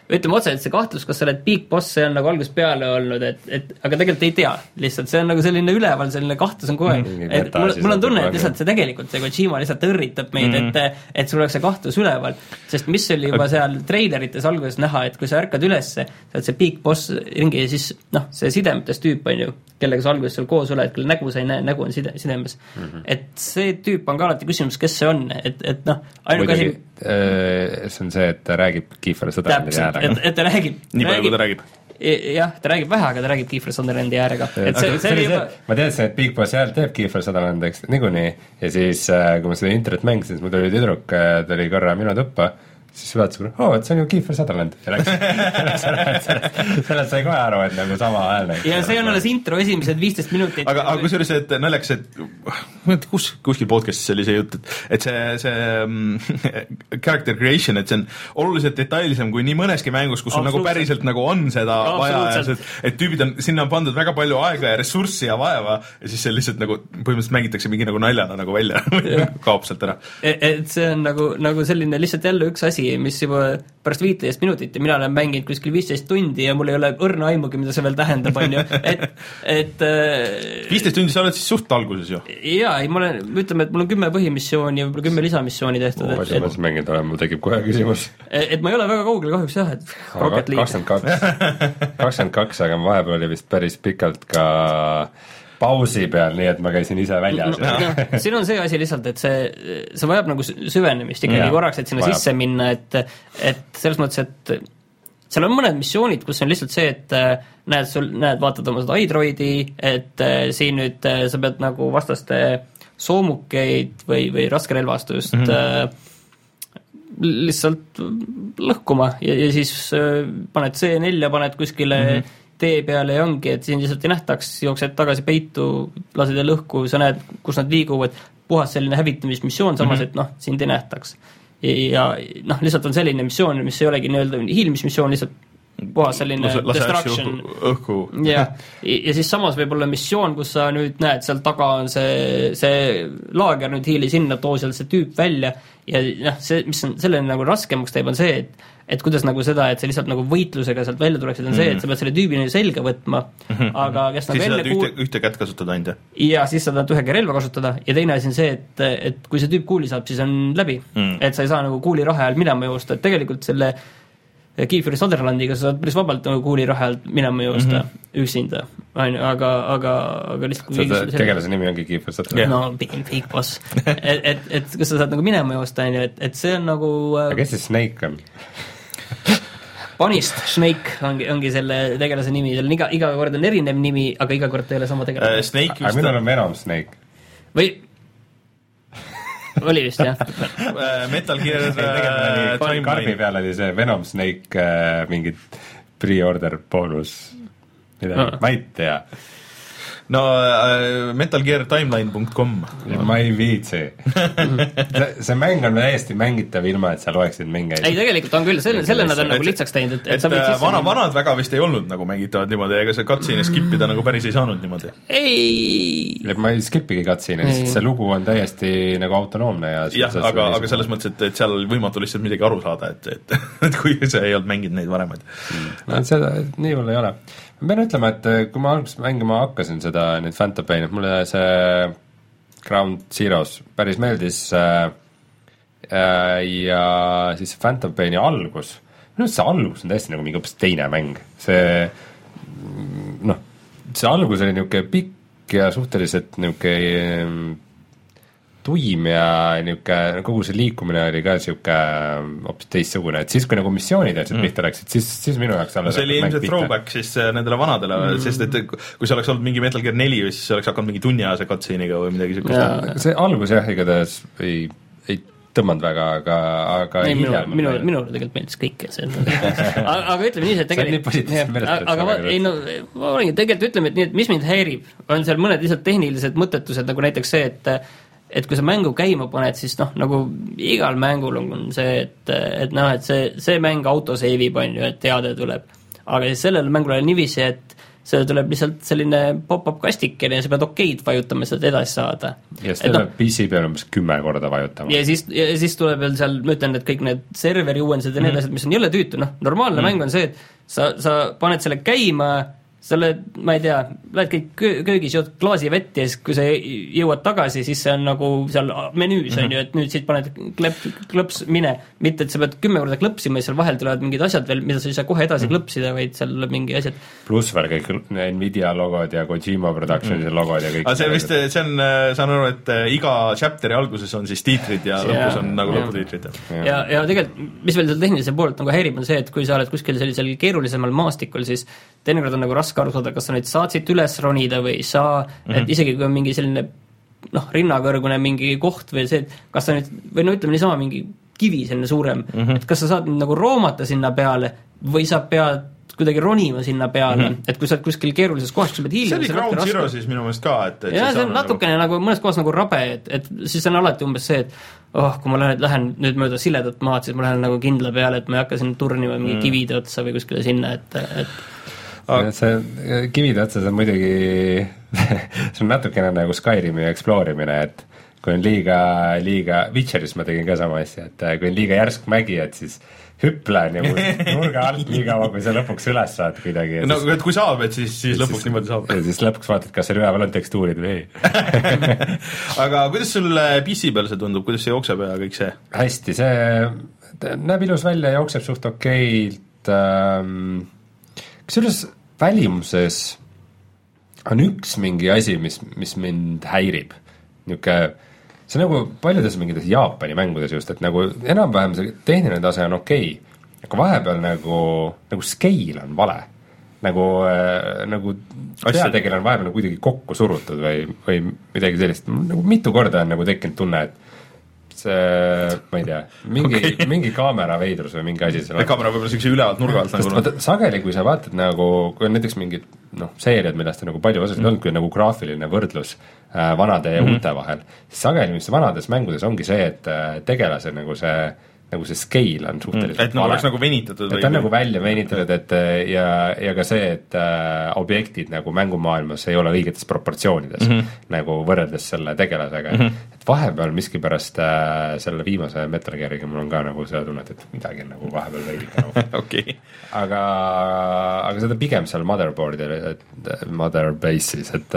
ütleme otse, et see kahtlus, kas sa oled big boss, see on nagu algusest peale olnud, et, et aga tegelikult ei tea, lihtsalt see on nagu selline üleval, selline kahtlus on kogu aeg mm,. et mul, mul on tunne, et lihtsalt see tegelikult, see Kojima lihtsalt õrritab meid mm, -hmm. et, et sul oleks see kahtlus üleval. sest mis oli juba seal treilerites alguses näha, et kui sa ärkad ülesse, sa oled see big boss ringi ja siis noh, see sidemetes tüüp on ju, kellega sa alguses seal koos oled, kelle nägu sa ei näe, nägu on side, sidemes mm. -hmm. et see tüüp on ka alati küsimus, kes see on, et, et noh, ainuke asi äh, see on see, et ta räägib Kiefer Sutherlandi häälega. Et, et ta räägib nii palju, kui ta räägib jah, ta räägib vähe, aga ta räägib Kiefer Sutherlandi äärega. et see, see oli juba ma teadsin, et Big Boss häält teeb Kiefer Sutherland, eks, niikuinii, ja siis äh, kui ma seda internit mängisin, siis mul tuli tüdruk, äh, tuli korra minu tuppa siis vaatas, oo, et see on ju Kiefer Sutherland ja läks, läks ära, et sellest, sellest sai kohe aru, et nagu sama hääl. ja see on alles intro esimesed viisteist minutit. aga, aga kusjuures, et naljakas, et kus, kuskil podcast'is oli see jutt, et, et see, see um, character creation, et see on oluliselt detailsem kui nii mõneski mängus, kus sul nagu päriselt nagu on seda vaja ja see, et tüübid on, sinna on pandud väga palju aega ja ressurssi ja vaeva ja siis see lihtsalt nagu põhimõtteliselt mängitakse mingi nagu naljana nagu välja kaob sealt ära. E-, et see on nagu, nagu selline lihtsalt jälle üks asi, mis juba pärast viiteist minutit ja mina olen mänginud kuskil viisteist tundi ja mul ei ole õrna aimugi, mida see veel tähendab, on ju, et, et äh, viisteist tundi, sa oled siis suht alguses ju? jaa, ei ma olen, ütleme, et mul on kümme põhimissiooni ja võib-olla kümme lisamissiooni tehtud. ei saa mänginud olema, mul tekib kohe küsimus. et ma ei ole väga kaugel kahjuks jah, et kakskümmend kaks, kakskümmend kaks, aga vahepeal oli vist päris pikalt ka pausi peal, nii et ma käisin ise väljas no,. No, siin on see asi lihtsalt, et see, see vajab nagu süvenemist ikkagi ja, korraks, et sinna vajab. sisse minna, et et selles mõttes, et seal on mõned missioonid, kus on lihtsalt see, et näed, sul, näed, vaatad oma seda iDroidi, et siin nüüd sa pead nagu vastaste soomukeid või, või raskerelvastust mm -hmm. lihtsalt lõhkuma ja, ja siis paned C4 ja paned kuskile mm -hmm tee peale ja ongi, et sind lihtsalt ei nähtaks, jooksed tagasi peitu, lased jälle õhku, sa näed, kus nad liiguvad, puhas selline hävitamismissioon, samas mm -hmm. et noh, sind ei nähtaks. ja, ja noh, lihtsalt on selline missioon, mis ei olegi nii-öelda hiilimismissioon, lihtsalt puhas selline lase, lase destruction. õhku, jah, ja siis samas võib olla missioon, kus sa nüüd näed, seal taga on see, see laager, nüüd hiili sinna, too seal see tüüp välja ja noh, see, mis on selle nagu raskemaks teeb, on see, et et kuidas nagu seda, et sa lihtsalt nagu võitlusega sealt välja tuleksid, on mm -hmm. see, et sa pead selle tüübi nagu selga võtma mm, -hmm. aga kes nagu siis enne tahad ühte, ühte kätt kasutada ainult, jah? ja siis sa tahad ühega relva kasutada ja teine asi on see, et, et kui see tüüp kuuli saab, siis on läbi mm.. et sa ei saa nagu kuuli rahe all minema joosta, et tegelikult selle Kiefer Sutherlandiga sa saad päris vabalt nagu kuuli rahe alt minema joosta mm -hmm. üksinda, on ju, aga, aga, aga lihtsalt seda tegelase nimi ongi Kiefer Sutherland no big, big boss et, et, et kas sa saad nagu minema joosta, on ju, et, et see on nagu aga kes see Snake on Punist Snake ongi, ongi selle tegelase nimi, tal on iga, iga kord on erinev nimi, aga iga kord ta ei ole sama tegelane. Uh,. Snake aga minul on Venom Snake. või oli vist jah. Metal Gear uh, karbi peal oli see Venom Snake uh, mingi pre-order boonus, midagi, ma ei tea no äh, metalgeartimeline.com ma ei viitsi. See, see mäng on täiesti mängitav ilma, et sa loeksid mingeid ei, tegelikult on küll, selle, selle nad on nagu lihtsaks teinud, et, et võid sisse vana, vanad väga vist ei olnud nagu mängitavad niimoodi, ega sa cutscene'i skip ida nagu päris ei saanud niimoodi. ei. Ma ei skip igi cutscene'i, sest see lugu on täiesti nagu autonoomne ja jah, aga, aga selles mõttes, et, et seal oli võimatu lihtsalt midagi aru saada, et, et, et kui sa ei olnud mänginud neid varem, et mm. seda, nii hull ei ole ma pean ütlema, et eh, kui ma alguses mängima hakkasin seda, neid Phantom Paini, et mulle see Ground Zeroes päris meeldis äh, äh, ja siis Phantom Paini algus, minu arust see algus on täiesti nagu mingi hoopis teine mäng, see noh, see algus oli niisugune pikk ja suhteliselt niisugune tuim ja niisugune, kogu see liikumine oli ka niisugune hoopis teistsugune, et siis, kui nagu missioonid asjad mm. pihta läksid, siis, siis minu jaoks alles no see oli ilmselt throwback siis äh, nendele vanadele mm., sest et kui see oleks olnud mingi Metal Gear neli või siis see oleks hakanud mingi tunniajase cutscene'iga või midagi niisugust. see algus jah, igatahes ei, ei tõmmanud väga, aga, aga ei, minule, minule, minule tegelikult meeldis kõik see aga, aga ütleme nii, et tegelikult aga ma, ei no ma olengi, tegelikult ütleme, et nii, et mis mind häirib, on seal mõned lihtsalt tehnilised mõttetused, nagu näiteks see, et et kui sa mängu käima paned, siis noh, nagu igal mängul on see, et, et noh, et see, see mäng autosave ib, on ju, et teade tuleb. aga siis sellel mängul oli niiviisi, et see tuleb lihtsalt selline pop-up kastikene ja sa pead okeid vajutama, et sealt edasi saada. ja siis tuleb no, PC peal umbes kümme korda vajutama. ja siis, ja siis tuleb veel seal, ma ütlen, et kõik need serveri uuendused ja need mm. asjad, mis on jõle tüütu, noh, normaalne mm. mäng on see, et sa, sa paned selle käima sa oled, ma ei tea, lähed kõik köögis, jood klaasi vett ja siis, kui sa jõuad tagasi, siis see on nagu seal menüüs on mm -hmm. ju, et nüüd siit paned klepp, klõps, mine. mitte, et sa pead kümme korda klõpsima ja seal vahel tulevad mingid asjad veel, mida sa ei saa kohe edasi mm -hmm. klõpsida, vaid seal tuleb mingi asjad. pluss veel kõik Nvidia logod ja Kojima Productionsi mm -hmm. logod ja kõik. aga see vist, see on, saan aru, et äh, iga chapter'i alguses on siis tiitrid ja lõpus on nagu lõputiitrid. ja, ja, ja tegelikult, mis veel seal tehnilise poolelt nagu häirib, on see, et kui sa oled kuskil sellisel keerulisemal maastikul, siis teinekord on nagu raske aru saada, kas sa nüüd saad siit üles ronida või ei saa mm, -hmm. et isegi kui on mingi selline noh, rinnakõrgune mingi koht või see, et kas sa nüüd, või no ütleme niisama, mingi kivi selline suurem mm, -hmm. et kas sa saad nagu roomata sinna peale või sa pead kuidagi ronima sinna peale mm, -hmm. et kui sa oled kuskil keerulises kohas, kus sa pead hiilima see oli Ground Zero siis minu meelest ka, et, et jah, see on natukene nagu, nagu mõnes kohas nagu rabe, et, et siis on alati umbes see, et oh, kui ma lähen, lähen nüüd mööda siledat maad, siis ma lähen nagu kindla peale, et ma ei hakka sinna turnima mingi mm. kivide otsa või kuskile sinna, et, et aga see kivide otsas on muidugi see on natukene nagu Skyrimi eksploorimine, et kui on liiga, liiga, Witcheris ma tegin ka sama asja, et äh, kui on liiga järsk mägi, et siis hüpla nagu nurga alt nii kaua, kui sa lõpuks üles saad kuidagi. no siis, et kui saab, et siis, siis lõpuks siis, niimoodi saab. ja siis lõpuks vaatad, kas seal üleval on tekstuurid või ei aga kuidas sul PC peal see tundub, kuidas see jookseb ja kõik see? hästi, see näeb ilus välja, jookseb suht okeilt ähm,, kusjuures välimuses on üks mingi asi, mis, mis mind häirib. niisugune, see nagu paljudes mingites Jaapani mängudes just, et nagu enam-vähem see tehniline tase on okei okay,, aga vahepeal nagu, nagu scale on vale. nagu äh,, nagu peategelane on vahepeal nagu kuidagi kokku surutud või, või midagi sellist, nagu mitu korda on nagu tekkinud tunne, et see, ma ei tea, mingi okay. mingi kaamera veidrus või mingi asi seal kaamera võib-olla siukse ülevalt nurga alt nagu vaata, sageli kui sa vaatad nagu, kui on näiteks mingid noh, seeriad, millest on nagu palju osasid olnud, kui on nagu graafiline võrdlus äh, vanade ja mm -hmm. uute vahel, siis sageli, mis vanades mängudes ongi see, et äh, tegelase nagu see, nagu see scale on suhteliselt et nagu oleks nagu venitatud et ta on nagu välja venitatud, et äh, ja, ja ka see, et äh, objektid nagu mängumaailmas ei ole õigetes proportsioonides mm -hmm. nagu võrreldes selle tegelasega mm. -hmm. et vahepeal miskipärast äh, selle viimase Metal Geariga mul on ka nagu seda tunnet, et midagi on nagu vahepeal veidike nagu okei, aga, aga seda pigem seal motherboard'il, et mother base'is, et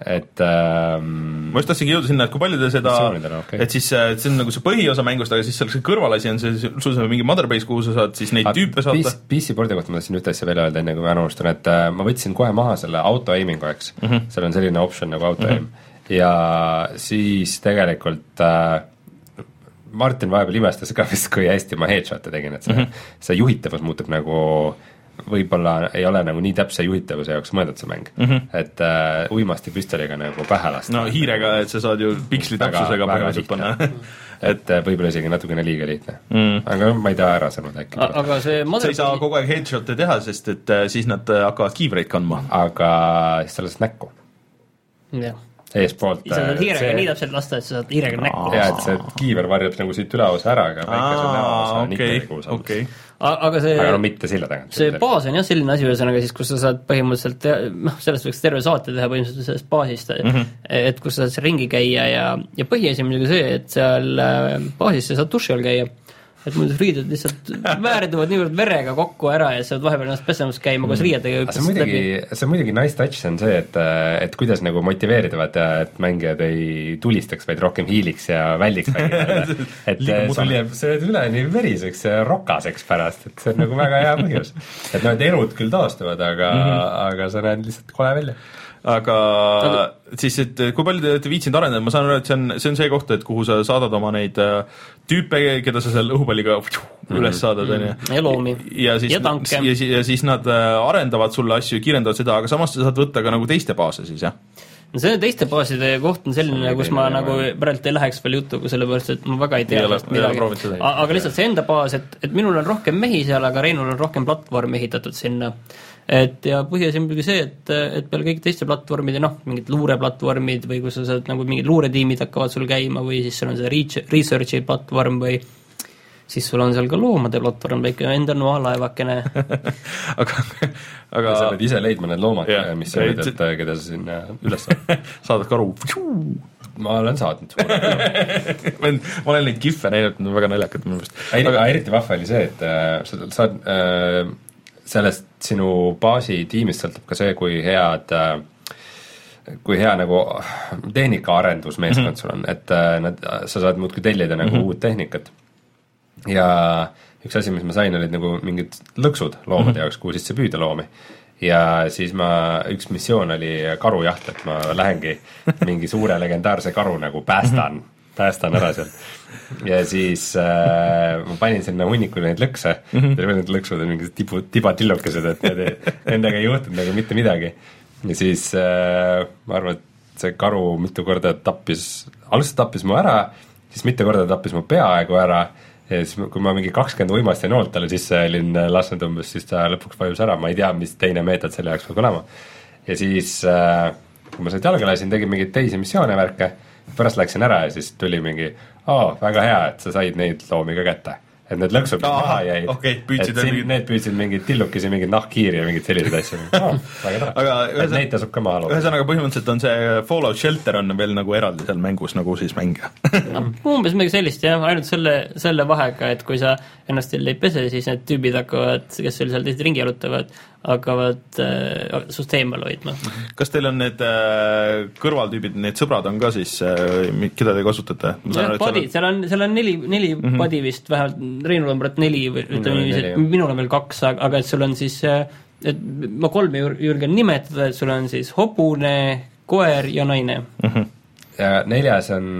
et ähm, ma just tahtsingi jõuda sinna, et kui palju te seda okei. et siis äh, et see on nagu see põhiosa mängust, aga siis seal see kõrvalasi on see, sul saab mingi motherbase, kuhu sa saad siis neid tüüpe saata. PC board'i kohta ma tahtsin ühte asja veel öelda, enne kui ma ära unustan, et äh, ma võtsin kohe maha selle auto aiming'u, eks mm, -hmm. seal on selline optsioon nagu auto aim mm -hmm. ja siis tegelikult äh, Martin vahepeal imestas ka vist, kui hästi ma headshot'e tegin, et see mm, -hmm. see juhitavus muutub nagu võib-olla ei ole nagu nii täpse juhitavuse jaoks mõeldud see mäng mm, -hmm. et äh, uimastipüstoliga nagu pähe lasta. no hiirega, et sa saad ju piksli täpsusega põhimõtteliselt panna. et äh, võib-olla isegi natukene liiga lihtne mm., aga ma ei taha ära sõnuda äkki. aga see sa ei saa kogu aeg headshot'e teha, sest et äh, siis nad äh, hakkavad kiivreid kandma. aga siis sa lased näkku, jah, eespoolt. sa saad hiirega nii täpselt lasta, et sa saad hiirega näkku. ja et see kiiver varjab nagu siit üleosa ära, aga väikese näosa on ikka okei nagu, seal. Aga see aga no mitte silla tagant. see baas on jah selline asi, ühesõnaga siis, kus sa saad põhimõtteliselt noh, sellest võiks terve saate teha põhimõtteliselt sellest baasist mm, -hmm. et kus sa saad ringi käia ja, ja põhiasi on muidugi see, et seal äh, baasis sa saad duši all käia, et muidu riided lihtsalt väärduvad niivõrd verega kokku ära ja sa pead vahepeal ennast pesemas käima koos riietega aga see on muidugi, see on muidugi nice touch, see on see, et, et kuidas nagu motiveerida vaata, et mängijad ei tulistaks, vaid rohkem hiiliks ja väldiks et sul jääb, sa jääd üleni veriseks ja rokaseks pärast, et see on nagu väga hea põhjus. et noh, et elud küll taastuvad, aga mm, -hmm. aga sa näed lihtsalt kole välja. Aga siis, et kui palju te olete viitsinud arendada, ma saan aru, et see on, see on see koht, et kuhu sa saadad oma neid äh, tüüpe, keda sa seal õhupalliga üles saadad, on ju. ja loomi. Ja siis ja ja, ja siis nad äh, arendavad sulle asju, kiirendavad seda, aga samas sa saad võtta ka nagu teiste baase siis jah? no see teiste baaside koht on selline, kus ma nagu praegu ei läheks veel jutuga, sellepärast et ma väga ei tea sellest midagi. aga lihtsalt see enda baas, et, et minul on rohkem mehi seal, aga Reinul on rohkem platvormi ehitatud sinna. Et ja põhiasi on muidugi see, et, et peale kõik teiste platvormide, noh, mingid luureplatvormid või kus sa saad nagu mingid luuretiimid hakkavad sul käima või siis sul on see reach, research'i platvorm või siis sul on seal ka loomade platvorm, väike enda noalaevakene aga, aga sa pead ise leidma need loomad yeah. missioonid, Et- et keda sa sinna üles saad. saadad ka aru. ma olen saatnud suure ma olen ma olen neid kihve näinud, need on väga naljakad minu meelest. aga eriti vahva oli see, et äh, sa saad äh, sellest sinu baasi tiimist sõltub ka see, kui head äh, kui hea nagu tehnikaarendusmeeskond mm -hmm. sul on, et äh, nad, sa saad muudkui tellida nagu mm -hmm. uut tehnikat. ja üks asi, mis ma sain, olid nagu mingid lõksud loomade mm -hmm. jaoks, kuhu sisse püüda loomi. ja siis ma, üks missioon oli karujaht, et ma lähengi mingi suure legendaarse karu nagu päästan, päästan ära sealt. ja siis äh, ma panin sinna hunniku neid lõkse mm, -hmm. need lõksud on mingid tibu, tibatillukesed, et need nendega ei juhtunud nagu mitte midagi. ja siis äh, ma arvan, et see karu mitu korda tappis, alguses tappis mu ära, siis mitu korda tappis mu peaaegu ära ja siis, kui ma mingi kakskümmend uimasti noolt talle sisse olin lasknud umbes, siis ta lõpuks vajus ära, ma ei tea, mis teine meetod selle jaoks peab olema. ja siis äh,, kui ma sealt jalga lasin, tegin mingeid teisi missioone, värke, pärast läksin ära ja siis tuli mingi, aa, väga hea, et sa said neid loomi ka kätte. et need lõksud, Ahah, maha jäid okei, püüdsid et siin, mingit- need püüdsid mingeid tillukesi, mingeid nahkhiiri ja mingeid selliseid asju oh,. väga tore Aga, et ühesõnaga- neid tasub ka maha looma. ühesõnaga põhimõtteliselt on see Fallout Shelter on veel nagu eraldi seal mängus nagu siis mäng. noh, umbes midagi sellist jah, ainult selle, selle vahega, et kui sa ennast jälle ei pese, siis need tüübid hakkavad, kes sul seal teised ringi jalutavad, hakkavad äh, sust eemal hoidma. kas teil on need äh, kõrvaltüübid, need sõbrad on ka siis äh,, keda te kasutate? jah, padid, seal on, seal on neli, neli mm -hmm. padi vist vähemalt, Reinul on praegu neli või ütleme on niiviisi, et minul on veel kaks, aga, et sul on siis äh, et ma kolme julgen nimetada, et sul on siis hobune, koer ja naine. ja neljas on,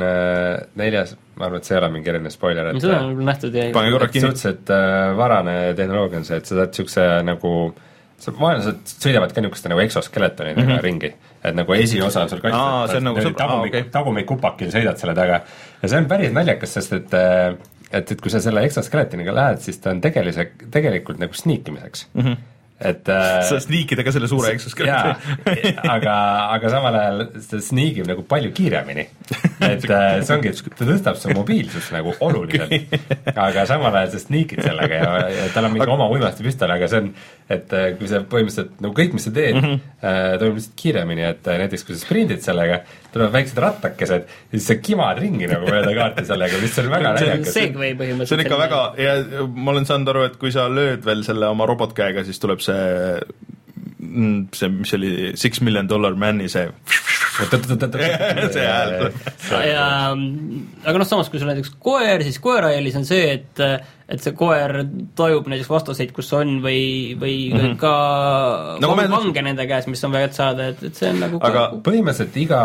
neljas, ma arvan, et see ei ole mingi eriline spoiler, et seda on küll nähtud ja suhteliselt äh, varane tehnoloogia on see, et sa saad niisuguse nagu see vaenlased sõidavad ka niisuguste nagu exoskeletonidega mm -hmm. ringi, et nagu esiosa on sul see on nagu tagumik okay. tagumikupakil sõidad selle taga ja see on päris naljakas, sest et äh, et, et kui sa selle exoskeletoniga lähed, siis ta on tegelise, tegelikult nagu sniikimiseks mm. -hmm et äh, sa sniikida ka selle suure eksuskeletoni jaa, aga, aga samal ajal ta sniigib nagu palju kiiremini. et äh, see ongi, ta tõstab su mobiilsust nagu oluliselt. Aga samal ajal sa sniikid sellega ja, ja tal on mingi aga... oma uimastipüstol, aga see on, et äh, kui sa põhimõtteliselt nagu kõik, mis sa teed mm, -hmm. äh, toimub lihtsalt kiiremini, et äh, näiteks kui sa sprindid sellega, tulevad väiksed rattakesed ja siis sa kimad ringi nagu mööda kaarti sellega, mis on väga naljakas. See on ikka väga ja ma olen saanud aru, et kui sa lööd veel selle oma robotkäega, siis tuleb see see, mis see oli, Six Million Dollar Man'i see see hääl. ja aga noh, samas kui sul näiteks koer, siis koera eelis on see, et et see koer tajub näiteks vastaseid, kus on või, või mm -hmm. ka Nagu no, vange nende käes, mis on vaja saada, et, et see on nagu Aga põhimõtteliselt iga,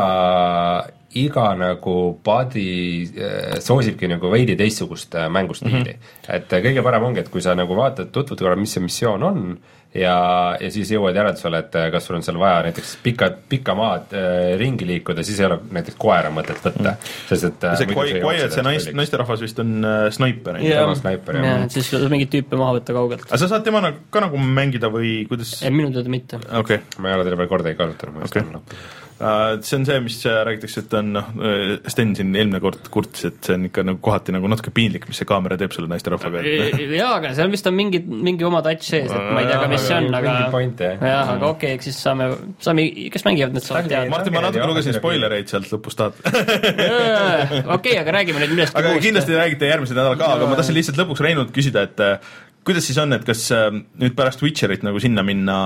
iga nagu body äh, soosibki nagu veidi teistsugust äh, mängustiili mm. -hmm. et äh, kõige parem ongi, et kui sa nagu vaatad, tutvud korra, mis see missioon on ja, ja siis jõuad järeldusele, et äh, kas sul on seal vaja näiteks pika, pikka maad äh, ringi liikuda, siis ei ole näiteks koera mõtet võtta mm. sest et äh, see ei jookse Quiet, see kalliks. naisterahvas vist on äh, snaiper, on ju. tema snaiper, jah. et siis saab mingeid tüüpe maha võtta kaugelt. aga sa saad temaga ka nagu mängida või kuidas? ei, minu teada mitte. okei okay. ma ei ole teda veel kordagi kasutanud, ma Okei. olen lõppu. Uh, see on see, mis äh, räägitakse, et on noh, Sten siin eelmine kord kurtis, et see on ikka nagu kohati nagu natuke piinlik, mis see kaamera teeb selle naisterahvaga, et jaa, aga seal vist on mingi, mingi oma touch sees, et ma ei tea ka, mis see on, aga mingi point, jah. aga okei okay,, eks siis saame, saame, kes mängivad, need saavad teada. Martin, ma natuke lugesin spoilereid sealt lõpust tahad okei, aga räägime nüüd millestki aga muust. kindlasti räägite järgmisel nädalal ka, aga ma tahtsin lihtsalt lõpuks Reinult küsida, et äh, kuidas siis on, et kas äh, nüüd pärast Witcherit nagu sinna minna,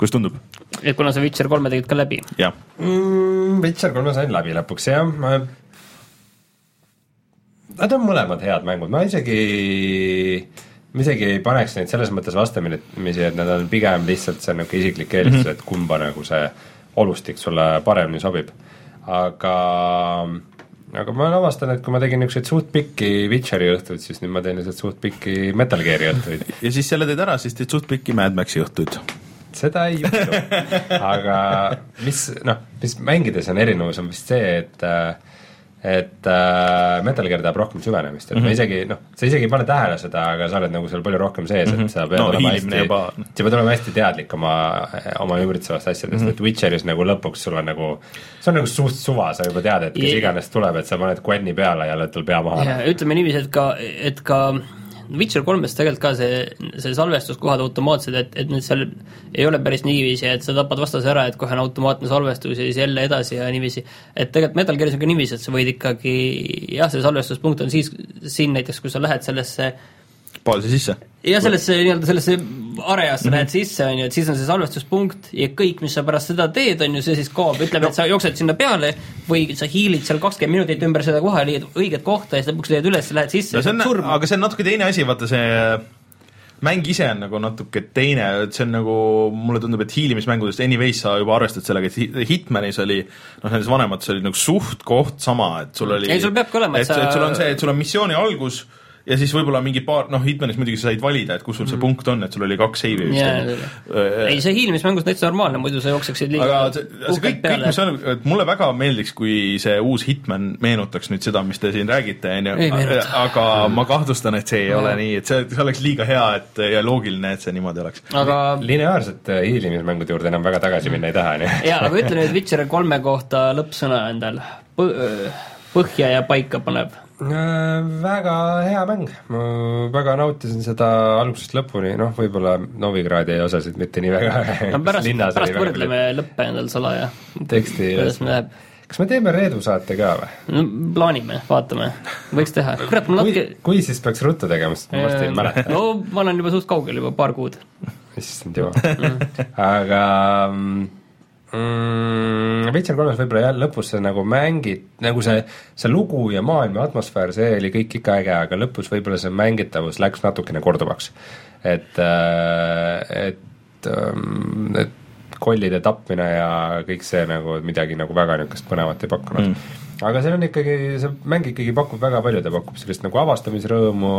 kuidas tundub? Et kuna sa Witcher kolme tegid ka läbi. jah, mm, Witcher kolme sain läbi lõpuks jah, ma Nad on mõlemad head mängud, ma isegi, ma isegi ei paneks neid selles mõttes vastamisi, et nad on pigem lihtsalt see niisugune isiklik eelistus mm, -hmm. et kumba nagu see olustik sulle paremini sobib. aga, aga ma avastan, et kui ma tegin niisuguseid suht pikki Witcheri õhtuid, siis nüüd ma teen lihtsalt suht pikki Metal Gear'i õhtuid. ja siis selle teed ära, siis teed suht pikki Mad Maxi õhtuid. Seda ei juhtu, aga mis noh, mis mängides on erinevus, on vist see, et äh, et äh, Metal Gear tahab rohkem süvenemist, et mm -hmm. ma isegi noh, sa isegi ei pane tähele seda, aga sa oled nagu seal palju rohkem sees mm, -hmm. et sa pead No, olema hästi juba-, sa pead olema hästi teadlik oma, oma ümbritsevast asjadest mm, -hmm. et Witcheris nagu lõpuks sul on nagu, see on nagu suht suva, sa juba tead, et kes Ja- iganes tuleb, et sa paned Gwen'i peale ja lööd tal pea maha. ja ütleme niiviisi, et ka, et ka Witcher kolmes tegelikult ka see, see salvestuskohad automaatsed, et, et nüüd seal ei ole päris niiviisi, et sa tapad vastase ära, et kohe on automaatne salvestus ja siis jälle edasi ja niiviisi. et tegelikult Metal Gearis on ka niiviisi, et sa võid ikkagi jah, see salvestuspunkt on siis, siin näiteks, kui sa lähed sellesse baasi sisse. Ja sellesse nii-öelda sellesse areasse Mhm. mm -hmm. lähed sisse, on ju, et siis on see salvestuspunkt ja kõik, mis sa pärast seda teed, on ju, see siis kaob, ütleme no., et sa jooksed sinna peale või sa hiilid seal kakskümmend minutit ümber seda koha, leiad õiget kohta ja siis lõpuks leiad üles lähed sisse no ja, surma. aga see on natuke teine asi, vaata see mäng ise on nagu natuke teine, et see on nagu, mulle tundub, et hiilimismängudest anyways sa juba arvestad sellega, et Hit- Hitmanis oli noh, nendes vanemates oli nagu suht-koht sama, et sul oli Ei, sul peabki olema, et, sa- et sul on see, et sul on missiooni algus ja siis võib-olla mingi paar, noh, Hitmanis muidugi sa said valida, et kus sul see punkt on, et sul oli kaks seivi vist Jaa, on ju. ei, see hiilimismängus täitsa normaalne, muidu sa jookseksid liiga aga see, see kõik, kõik, mis on, et mulle väga meeldiks, kui see uus Hitman meenutaks nüüd seda, mis te siin räägite, on ju meenuta., aga ma kahtlustan, et see ei ole nii, et see, see oleks liiga hea, et ja loogiline, et see niimoodi oleks. aga lineaarsete hiilimismängude juurde enam väga tagasi minna ei taha, nii et jaa, aga ütle nüüd Witcher kolme kohta lõppsõna endal. põhja ja paika paneb. Äh, väga hea mäng, ma väga nautisin seda algusest lõpuni, noh, võib-olla Novigradi osasid mitte nii väga. no pärast, pärast võrdleme lõppe endal salaja. teksti kuidas läheb. kas me teeme Reedu saate ka või? no plaanime, vaatame, võiks teha, kurat, kui natuke, kui siis peaks ruttu tegema, sest ma varsti ei mäleta. no ma olen juba suht kaugel juba paar kuud. issand jumal. aga mm, Witcher kolmes võib-olla jah, lõpus sa nagu mängid, nagu see, see lugu ja maailm ja atmosfäär, see oli kõik ikka äge, aga lõpus võib-olla see mängitavus läks natukene korduvaks. et, et, et kollide tapmine ja kõik see nagu midagi nagu väga niisugust põnevat ei pakkunud mm.. aga seal on ikkagi, see mäng ikkagi pakub väga palju, ta pakub sellist nagu avastamisrõõmu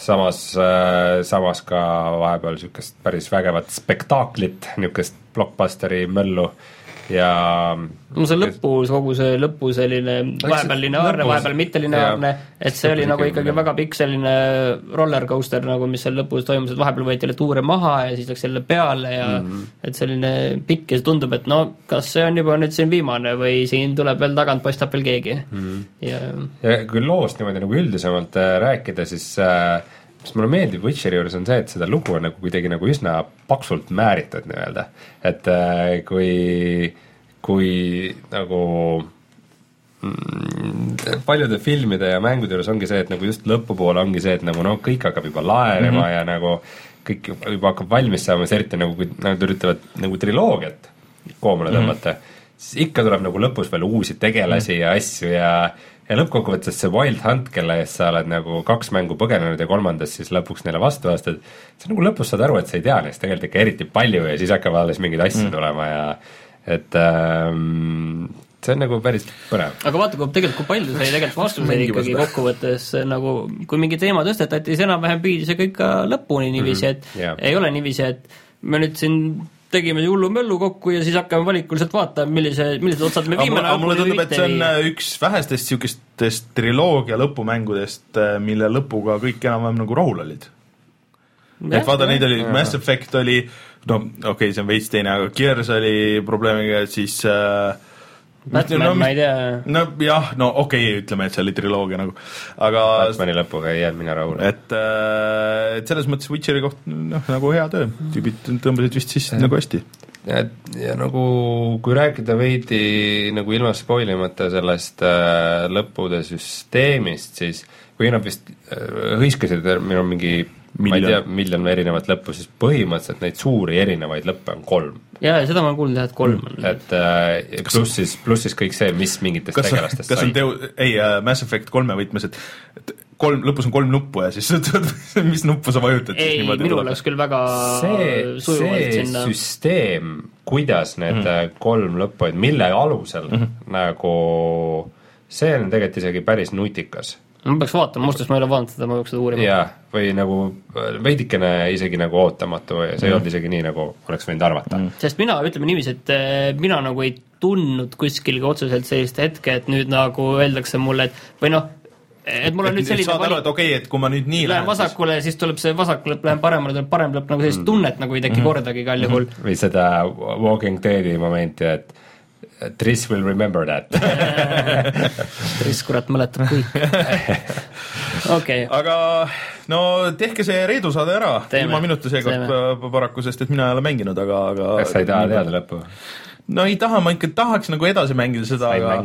samas äh,, samas ka vahepeal niisugust päris vägevat spektaaklit, niisugust blockbusteri möllu ja no see lõpus, kogu see lõpu selline vahepeal lineaarne, vahepeal mitte lineaarne, et see oli nagu ikkagi väga pikk selline roller coaster nagu, mis seal lõpus toimus, et vahepeal võeti jälle tuure maha ja siis läks jälle peale ja mm -hmm. et selline pikk ja see tundub, et no kas see on juba nüüd siin viimane või siin tuleb veel tagant, paistab veel keegi mm. -hmm. ja ja kui loost niimoodi nagu üldisemalt äh, rääkida, siis äh, mis mulle meeldib Witcheri juures, on see, et seda lugu on nagu kuidagi nagu üsna paksult määritud nii-öelda. et äh, kui, kui nagu mm, paljude filmide ja mängude juures ongi see, et nagu just lõpupoole ongi see, et nagu noh, kõik hakkab juba laenema mm -hmm. ja nagu kõik juba hakkab valmis saama, eriti nagu, kui nad üritavad nagu triloogiat koomale tõmmata mm, -hmm. siis ikka tuleb nagu lõpus veel uusi tegelasi mm -hmm. ja asju ja ja lõppkokkuvõttes see Wild Hunt, kelle eest sa oled nagu kaks mängu põgenenud ja kolmandas siis lõpuks neile vastu astud, sa nagu lõpus saad aru, et sa ei tea neist tegelikult ikka eriti palju ja siis hakkavad alles mingeid asju mm. tulema ja et ähm, see on nagu päris põnev. aga vaata, kui tegelikult, kui palju sai tegelikult vastuseid ikkagi kokkuvõttes nagu, kui mingi teema tõstetati, siis enam-vähem viidi see kõik ka lõpuni niiviisi, et mm -hmm. yeah. ei ole niiviisi, et me nüüd siin tegime hullu möllu kokku ja siis hakkame valikuliselt vaatama, millise, millised otsad me viime aga mulle tundub, et see on või... üks vähestest niisugustest triloogia lõpumängudest, äh, mille lõpuga kõik enam-vähem nagu rahul olid. et vaata, neid oli, Mass Effect oli, no okei okay,, see on veits teine, aga Gears oli probleemiga, et siis äh, Batman no,, ma ei tea. nojah, no okei okay,, ütleme, et see oli triloogia nagu, aga Batmani lõpuga ei jäänud mina rahule. et, äh, et selles mõttes Witcheri koht noh, nagu hea töö, tüübid tõmbasid vist sisse nagu hästi. ja, ja nagu kui rääkida veidi nagu ilma spoil imata sellest äh, lõppude süsteemist, siis või nad vist äh, hõiskasid, meil on mingi. Ma ei tea, miljon erinevat lõppu, siis põhimõtteliselt neid suuri erinevaid lõppe on kolm. jaa, seda ma olen kuulnud jah, et kolm on. et äh, pluss siis, pluss siis kõik see, mis mingitest kas, tegelastest kas sai. Teo-, ei äh,, Mass Effect kolme võtmes, et, et kolm, lõpus on kolm nuppu ja siis mis nuppu sa vajutad ei, minul oleks küll väga see, sujuvalt sinna süsteem, kuidas need mm -hmm. kolm lõppu olid, mille alusel mm -hmm. nagu see on tegelikult isegi päris nutikas ma peaks vaatama, muuseas ma ei ole vaadanud seda, ma peaks seda uurima. jaa, või nagu äh, veidikene isegi nagu ootamatu ja see mm. ei olnud isegi nii, nagu oleks võinud arvata mm.. sest mina, ütleme niiviisi, et äh, mina nagu ei tundnud kuskil ka otseselt sellist hetke, et nüüd nagu öeldakse mulle, et või noh, et mul on et nüüd selline valik, et okei okay,, et kui ma nüüd nii lähen, vasakule siis..., tuleb see vasak lõpp, lähen paremale, tuleb parem lõpp, nagu sellist mm. tunnet nagu ei teki mm -hmm. kordagi igal juhul mm. -hmm. või seda Walking Deadi momenti, et Tris will remember that. Tris, kurat, mäletab kõik. okei. Okay.. aga no tehke see Reedu saade ära, ilma minuta seekord paraku, sest et mina ei ole mänginud, aga, aga kas sa ei taha teada lõppu? No ei taha, ma ikka tahaks nagu edasi mängida seda, aga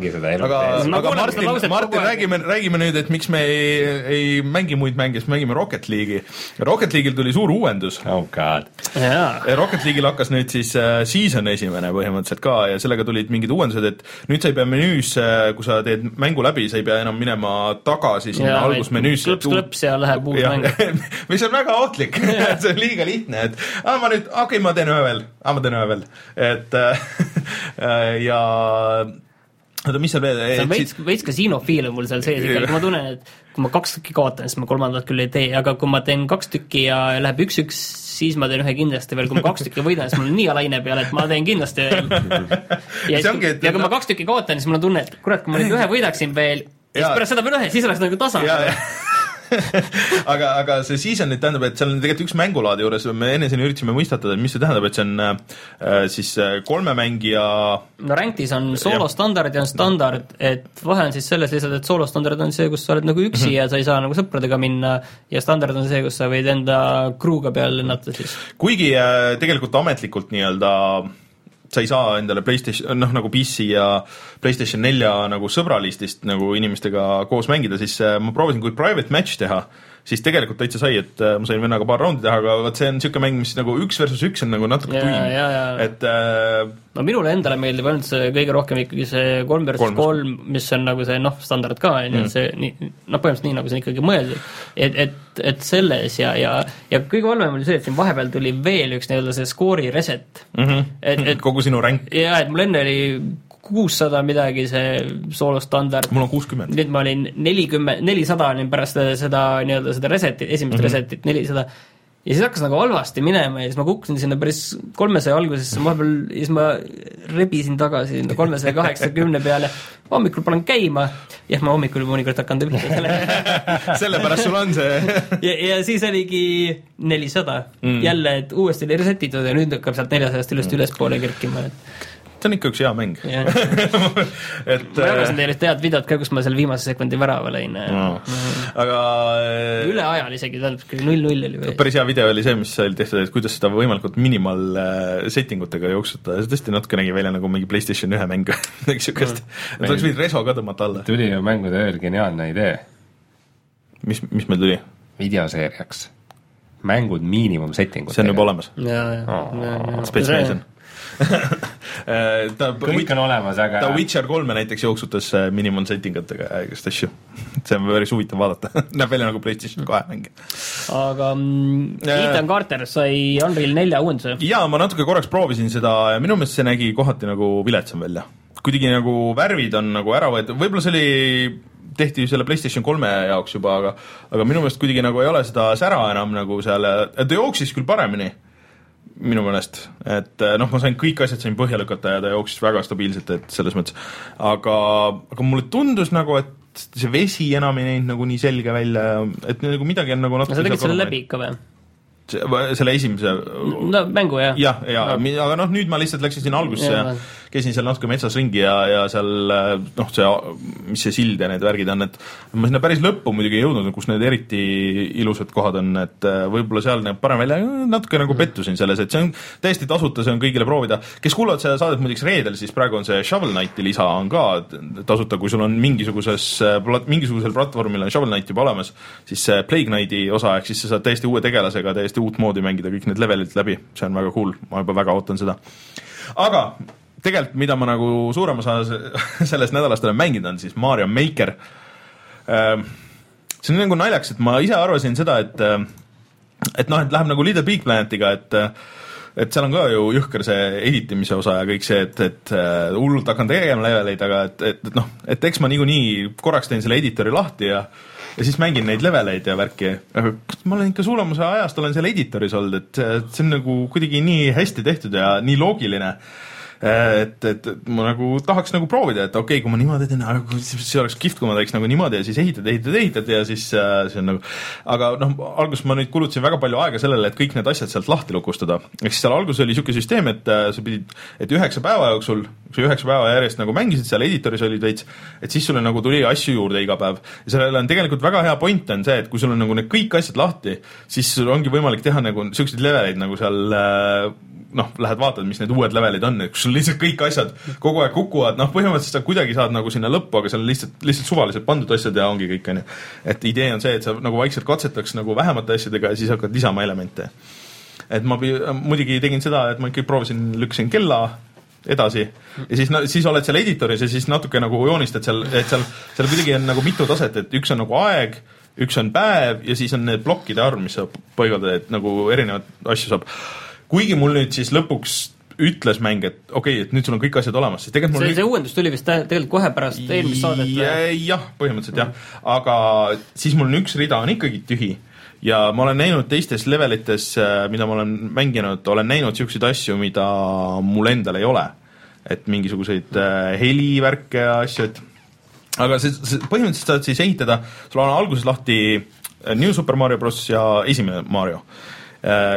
aga, aga Martin, Martin, räägime, räägime nüüd, et miks me ei, ei mängi muid mänge, siis mängime Rocket League'i. Rocket League'il tuli suur uuendus. oh god. Rocket League'il hakkas nüüd siis äh, season esimene põhimõtteliselt ka ja sellega tulid mingid uuendused, et nüüd sa ei pea menüüs, äh, kui sa teed mängu läbi, sa ei pea enam minema tagasi sinna algusmenüüsse. klõps, klõps ja läheb uus mäng. mis on väga ohtlik see on liiga lihtne, et aa, ma nüüd, okei okay,, ma teen ühe veel, aa, ma teen ühe veel, et äh, ja oota, mis seal veel? See on veits, veits kasiinofiil on mul seal sees ikkagi, ma tunnen, et kui ma kaks tükki kaotan, siis ma kolmandat küll ei tee, aga kui ma teen kaks tükki ja läheb üks-üks, siis ma teen ühe kindlasti veel, kui ma kaks tükki võidan, siis mul on nii alaine peal, et ma teen kindlasti veel. ja, ja kui ma kaks tükki kaotan, siis mul on tunne, et kurat, kui ma nüüd ühe võidaksin veel, ja siis pärast seda veel ühe, siis oleks nagu tasa aga, aga see season nüüd tähendab, et seal on tegelikult üks mängulaadi juures, me eneseni üritasime mõistatada, mis see tähendab, et see on äh, siis äh, kolme mängija no Ranktis on soolo standard ja on standard, et vahe on siis selles lihtsalt, et soolo standard on see, kus sa oled nagu üksi mm -hmm. ja sa ei saa nagu sõpradega minna ja standard on see, kus sa võid enda crew'ga peale lennata siis. kuigi äh, tegelikult ametlikult nii-öelda sa ei saa endale PlayStation, noh nagu PC ja PlayStation nelja nagu sõbralistist nagu inimestega koos mängida, siis äh, ma proovisin, kui private match teha, siis tegelikult täitsa sai, et äh, ma sain vennaga paar raundi teha, aga vot see on niisugune mäng, mis nagu üks versus üks on nagu natuke tuim, et äh, no minule endale meeldib ainult see kõige rohkem ikkagi see kolm versus kolm, mis on nagu see noh, standard ka, on ju, mm. see nii, noh, põhimõtteliselt nii, nagu see on ikkagi mõeldud. et, et, et selles ja, ja, ja kõige halvem oli see, et siin vahepeal tuli veel üks nii-öelda see skoori reset mm. -hmm. et, et kogu sinu ränk. jaa, et mul enne oli kuussada midagi see soolo standard. mul on kuuskümmend. nüüd ma olin nelikümmend, nelisada olin pärast seda nii-öelda seda reset'i, esimest mm -hmm. reset'it nelisada ja siis hakkas nagu halvasti minema ja siis ma kukkusin sinna päris kolmesaja algusesse, vahepeal ja siis ma rebisin tagasi sinna kolmesaja kaheksakümne peale, hommikul panen käima, jah, ma hommikul mõnikord hakkan pihta selle sellepärast sul on see ja, ja siis oligi nelisada mm., jälle, et uuesti oli reset itud ja nüüd hakkab sealt neljasajast ilusti ülespoole kerkima, et see on ikka üks hea mäng. et ma jagasin teile ühte head videot ka, kus ma selle viimase sekundi värava lõin no.. aga äh, üle ajal isegi, tähendab, null-null oli või? päris hea video oli see, mis oli tehtud, et kuidas seda võimalikult minimal äh, setting utega jooksutada, see tõesti natuke nägi välja nagu mingi PlayStation ühe mäng või midagi siukest. et oleks võinud reso ka tõmmata alla. tuli ju mängude ööl geniaalne idee mis, mis meil tuli? videoseeriaks. mängud miinimum setting see on juba. olemas. jaa, jaa. Space Mason. ta, kõik on olemas, aga ta Witcher kolme näiteks jooksutas äh, minimum setting utega ja igast asju. see on päris huvitav vaadata, näeb välja nagu PlayStation kahe mäng. aga mm, Ethan Carter sai Unreal nelja uuenduse. jaa, ma natuke korraks proovisin seda ja minu meelest see nägi kohati nagu viletsam välja. kuidagi nagu värvid on nagu ära võetud, võib-olla see oli tehti ju selle PlayStation kolme jaoks juba, aga aga minu meelest kuidagi nagu ei ole seda sära enam nagu seal, ta jooksis küll paremini minu meelest, et noh, ma sain kõik asjad sain põhja lükata ja ta jooksis väga stabiilselt, et selles mõttes, aga, aga mulle tundus nagu, et see vesi enam ei näinud nagu nii selge välja, et nagu midagi on nagu no natuke sa tegid selle läbi ikka või? selle esimese no mängu jah? jah, ja, ja, aga noh, nüüd ma lihtsalt läksin sinna algusesse ja, ja käisin seal natuke metsas ringi ja, ja seal noh, see, mis see sild ja need värgid on, et ma sinna päris lõppu muidugi ei jõudnud, kus need eriti ilusad kohad on, et äh, võib-olla seal näeb parem välja, natuke nagu pettusin selles, et see on täiesti tasuta, see on kõigile proovida. kes kuulavad seda saadet muideks reedel, siis praegu on see Shovel Knighti lisa on ka tasuta, kui sul on mingisuguses, mingisugusel platvormil on Shovel Knight juba olemas, siis see Plague Knighti osa, ehk siis sa saad täiesti uue tegelasega täiesti uut moodi mängida kõik need levelid läbi, see on väga cool, ma juba väga ootan seda. aga tegelikult, mida ma nagu suurem osa se- sellest nädalast olen mänginud, on siis Mario Maker. see on nagu naljakas, et ma ise arvasin seda, et et noh, et läheb nagu Little Big Planetiga, et et seal on ka ju jõhker see editimise osa ja kõik see, et, et äh, hullult hakkan tegema leveleid, aga et, et, et noh, et eks ma niikuinii korraks teen selle editori lahti ja ja siis mängin neid leveleid ja värki, aga ma olen ikka suurema osa ajast olen seal editoris olnud, et see on nagu kuidagi nii hästi tehtud ja nii loogiline et, et, et ma nagu tahaks nagu proovida, et okei okay,, kui ma niimoodi teen, see oleks kihvt, kui ma teeks nagu niimoodi ja siis ehitad, ehitad, ehitad ja siis äh, see on nagu aga noh, alguses ma nüüd kulutasin väga palju aega sellele, et kõik need asjad sealt lahti lukustada. ehk siis seal alguses oli niisugune süsteem, et äh, sa pidid, et üheksa päeva jooksul, kui sa üheksa päeva järjest nagu mängisid seal editoris olid veits, et siis sulle nagu tuli asju juurde iga päev. ja sellel on tegelikult väga hea point on see, et kui sul on nagu need kõik asjad lahti, siis sul ongi võimalik teha nagu niisuguseid leveleid nagu seal äh, noh, lähed vaatad, mis need uued levelid on, kus sul lihtsalt kõik asjad kogu aeg kukuvad, noh, põhimõtteliselt sa kuidagi saad nagu sinna lõppu, aga seal on lihtsalt, lihtsalt suvaliselt pandud asjad ja ongi kõik, on ju. et idee on see, et sa nagu vaikselt katsetaks nagu vähemate asjadega ja siis hakkad lisama elemente. et ma muidugi tegin seda, et ma ikkagi proovisin, lükkasin kella edasi ja siis, siis oled seal editoris ja siis natuke nagu joonistad seal, et seal, seal kuidagi on nagu mitu taset, et üks on nagu aeg, üks on päev ja siis on need plokkide arv, mis sa paigaldad, et nagu erinevaid asju saab. Kuigi mul nüüd siis lõpuks ütles mäng, et okei okay,, et nüüd sul on kõik asjad olemas, siis tegelikult mul see, see uuendus tuli vist tegelikult kohe pärast eelmist saadet või? jah, põhimõtteliselt jah, aga siis mul on üks rida on ikkagi tühi ja ma olen näinud teistes levelites, mida ma olen mänginud, olen näinud niisuguseid asju, mida mul endal ei ole. et mingisuguseid äh, helivärke ja asju, et aga see, see põhimõtteliselt saad siis ehitada, sul on alguses lahti äh, New Super Mario Bros ja esimene Mario äh,.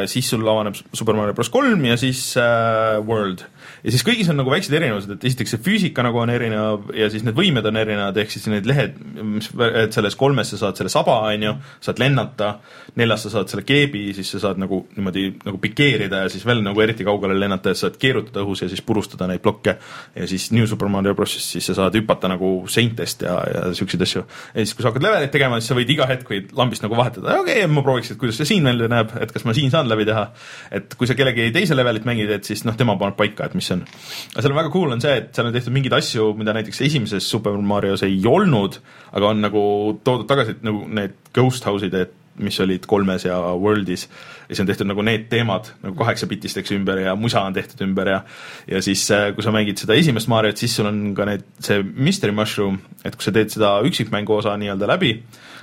Siis sul avaneb Super Mario Bros kolm ja siis äh, World. Ja siis kõigis on nagu väiksed erinevused, et esiteks see füüsika nagu on erinev ja siis need võimed on erinevad, ehk siis need lehed, mis, et selles kolmes sa saad selle saba, on ju, saad lennata, neljas sa saad selle keebi, siis sa saad nagu niimoodi nagu pikeerida ja siis veel nagu eriti kaugele lennata ja sa saad keerutada õhus ja siis purustada neid plokke ja siis New Super Mario Brosis siis sa saad hüpata nagu seintest ja, ja siukseid asju. ja siis, kui sa hakkad levelit tegema, siis sa võid iga hetk võid lambist nagu vahetada, okei okay,, ma prooviks, et kuidas see siin välja näeb, et kas ma siin saan läbi teha. et kui sa kellegi teise levelit mängid, et siis noh, tema paneb paika, et mis see on. aga seal on väga cool on see, et seal on tehtud mingeid asju, mida näiteks esimeses Super Marios ei olnud, aga on nagu toodud tagasi, et nagu need ghost house'id, et mis olid kolmes ja Worldis. ja siis on tehtud nagu need teemad nagu kaheksapitisteks ümber ja musa on tehtud ümber ja ja siis, äh, kui sa mängid seda esimest Mariot, siis sul on ka need, see Mystery Mushroom, et kui sa teed seda üksikmängu osa nii-öelda läbi,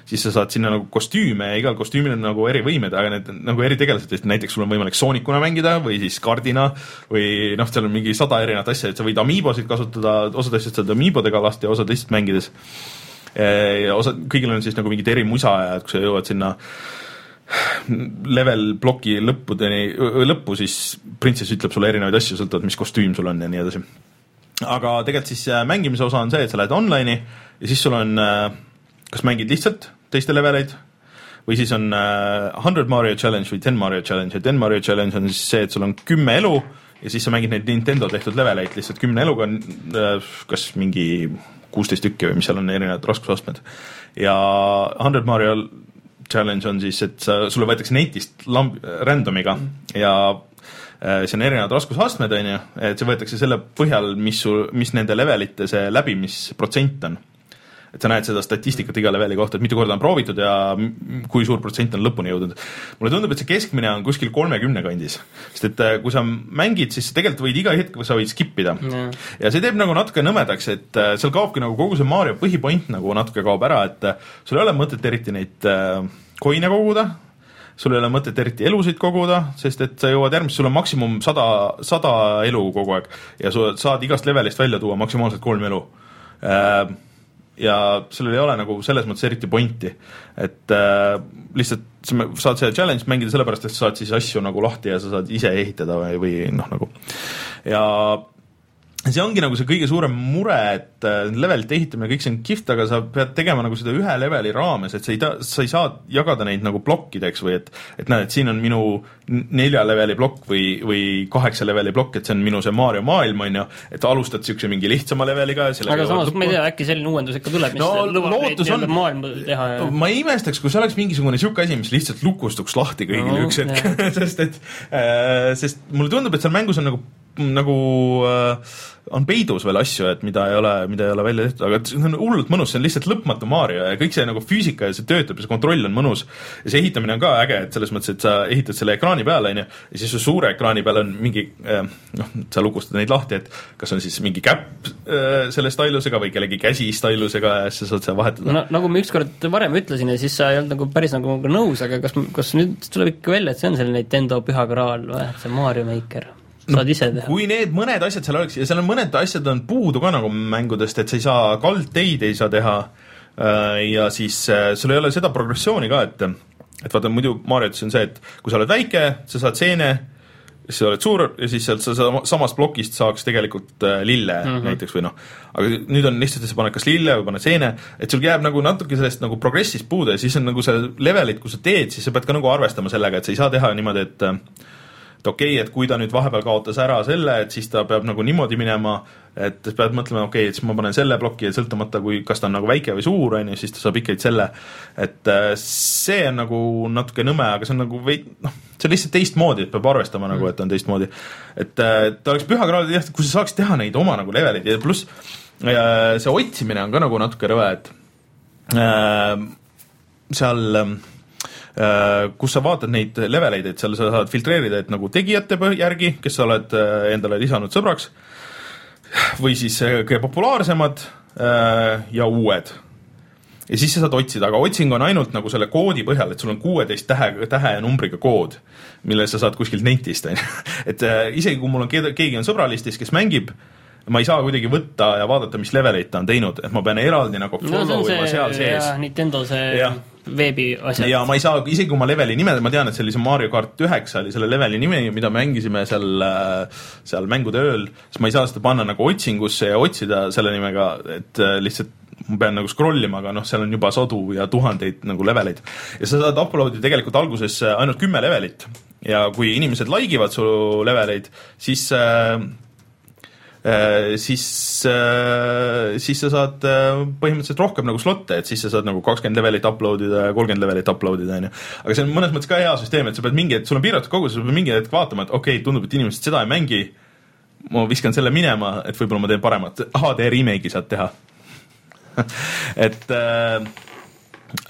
siis sa saad sinna nagu kostüüme ja igal kostüümil on nagu erivõimed, aga need nagu eritegelased, et näiteks sul on võimalik soonikuna mängida või siis kardina või noh, seal on mingi sada erinevat asja, et sa võid amiibosid kasutada, osad asjad saad amiibodega lasta ja osad lihtsalt mängides. ja osad, kõigil on siis nagu mingid erimusa ja et kui sa jõuad sinna level ploki lõppudeni, lõppu, siis printsess ütleb sulle erinevaid asju, sõltuvalt mis kostüüm sul on ja nii edasi. aga tegelikult siis äh, mängimise osa on see, et sa lähed online'i ja siis sul on äh, kas mängid lihtsalt teiste leveleid või siis on uh, Hundred Mario Challenge või Ten Mario Challenge. Ja Ten Mario Challenge on siis see, et sul on kümme elu ja siis sa mängid neid Nintendo tehtud leveleid. Lihtsalt kümne eluga uh,, kas mingi kuusteist tükki või mis seal on erinevad raskusastmed. ja Hundred Mario Challenge on siis, et sa, sulle võetakse netist lamb-, random'iga ja uh, see on erinevad raskusastmed, on ju, et see võetakse selle põhjal, mis sul, mis nende levelite see läbimisprotsent on et sa näed seda statistikat iga leveli kohta, et mitu korda on proovitud ja kui suur protsent on lõpuni jõudnud. mulle tundub, et see keskmine on kuskil kolmekümne kandis, sest et äh, kui sa mängid, siis tegelikult võid iga hetk, sa võid skip ida mm. ja see teeb nagu natuke nõmedaks, et äh, seal kaobki nagu kogu see Mario põhipoint nagu natuke kaob ära, et äh, sul ei ole mõtet eriti neid koine koguda, sul ei ole mõtet eriti elusid koguda, sest et sa jõuad järgmist, sul on maksimum sada, sada elu kogu aeg. Ja sa saad igast levelist välja tuua maksimaalselt kolm elu. Äh, ja sellel ei ole nagu selles mõttes eriti pointi, et äh, lihtsalt sa saad seda challenge'it mängida sellepärast, et sa saad siis asju nagu lahti ja sa saad ise ehitada või, või noh, nagu. ja see ongi nagu see kõige suurem mure, et äh, levelite ehitamine, kõik see on kihvt, aga sa pead tegema nagu seda ühe leveli raames, et sa ei ta-, sa ei saa jagada neid nagu plokkideks või et et näed, et siin on minu nelja leveli plokk või, või kaheksa leveli plokk, et see on minu see Mario maailm, on ju, et alustad niisuguse mingi lihtsama leveliga ja aga samas ma ei tea, äkki selline uuendus ikka tuleb, mis no, lubab neid nii-öelda maailma teha ja ma ei imestaks, kui see oleks mingisugune niisugune asi, mis lihtsalt lukustuks lahti kõigile no, üks hetk. sest et äh, sest mulle tundub, et seal mängus on nagu nagu äh, on peidus veel asju, et mida ei ole, mida ei ole välja tehtud, aga see on hullult mõnus, see on lihtsalt lõpmatu Mario ja kõik see nagu füüsika ja see töötab ja see kontroll on mõnus. ja see ehitamine on ka äge, et selles mõttes, et sa ehitad selle ekraani peale, on ju, ja siis su suure ekraani peal on mingi eh, noh, sa lukustad neid lahti, et kas on siis mingi käpp äh, selle stylusega või kellegi käsi stylusega ja siis sa saad seda vahetada. no nagu ma ükskord varem ütlesin ja siis sa ei olnud nagu päris nagu nõus, aga kas, kas nüüd tuleb ikka välja, et see on selline Nintendo püha graal või, see Mario Maker? Saad ise teha. kui need mõned asjad seal oleks ja seal on mõned asjad on puudu ka nagu mängudest, et sa ei saa kaldteid ei saa teha äh, ja siis äh, sul ei ole seda progressiooni ka, et et vaata muidu Mariotis on see, et kui sa oled väike, sa saad seene, siis sa oled suur ja siis sealt sa samast plokist saaks tegelikult äh, lille mm -hmm. näiteks või noh, aga nüüd on lihtsalt, et sa paned kas lille või paned seene, et sul jääb nagu natuke sellest nagu progressist puudu ja siis on nagu see levelit, kui sa teed, siis sa pead ka nagu arvestama sellega, et sa ei saa teha niimoodi, et et okei okay,, et kui ta nüüd vahepeal kaotas ära selle, et siis ta peab nagu niimoodi minema, et pead mõtlema, okei okay,, et siis ma panen selle ploki ja sõltumata, kui, kas ta on nagu väike või suur, on ju, siis ta saab ikkagi selle. et äh, see on nagu natuke nõme, aga see on nagu veid-, noh, see on lihtsalt teistmoodi, et peab arvestama nagu, et on teistmoodi. et äh, ta oleks püha kraal, jah, kui sa saaks teha neid oma nagu leveleid ja pluss äh, see otsimine on ka nagu natuke rõve, et seal Äh, kus sa vaatad neid leveleid, et seal sa saad filtreerida, et nagu tegijate järgi, kes sa oled äh, endale lisanud sõbraks, või siis äh, kõige populaarsemad ja uued. ja siis sa saad otsida, aga otsing on ainult nagu selle koodi põhjal, et sul on kuueteist tähe, tähe ja numbriga kood, mille sa saad kuskilt netist, on ju. et isegi kui mul on keegi on sõbralistis, kes mängib, ma ei saa kuidagi võtta ja vaadata, mis leveleid ta on teinud, et ma pean eraldi nagu follow ima no, seal sees. Nintendo see ja veebiasjad. ja ma ei saa, isegi kui ma leveli nime, ma tean, et see Mario kart üheksa oli selle leveli nimi, mida mängisime seal, äh, seal mängude ööl, siis ma ei saa seda panna nagu otsingusse ja otsida selle nimega, et äh, lihtsalt ma pean nagu scroll ima, aga noh, seal on juba sadu ja tuhandeid nagu leveleid. ja sa saad upload ida tegelikult alguses äh, ainult kümme levelit ja kui inimesed like ivad su leveleid, siis Äh, siis, äh, siis sa saad äh, põhimõtteliselt rohkem nagu slot'e, et siis sa saad nagu kakskümmend levelit upload ida ja kolmkümmend levelit upload ida, on ju. aga see on mõnes mõttes ka hea süsteem, et sa pead mingi hetk, sul on piiratud kogus, sa pead mingi hetk vaatama, et okei okay,, tundub, et inimesed seda ei mängi, ma viskan selle minema, et võib-olla ma teen paremat, HD remake'i saad teha et äh,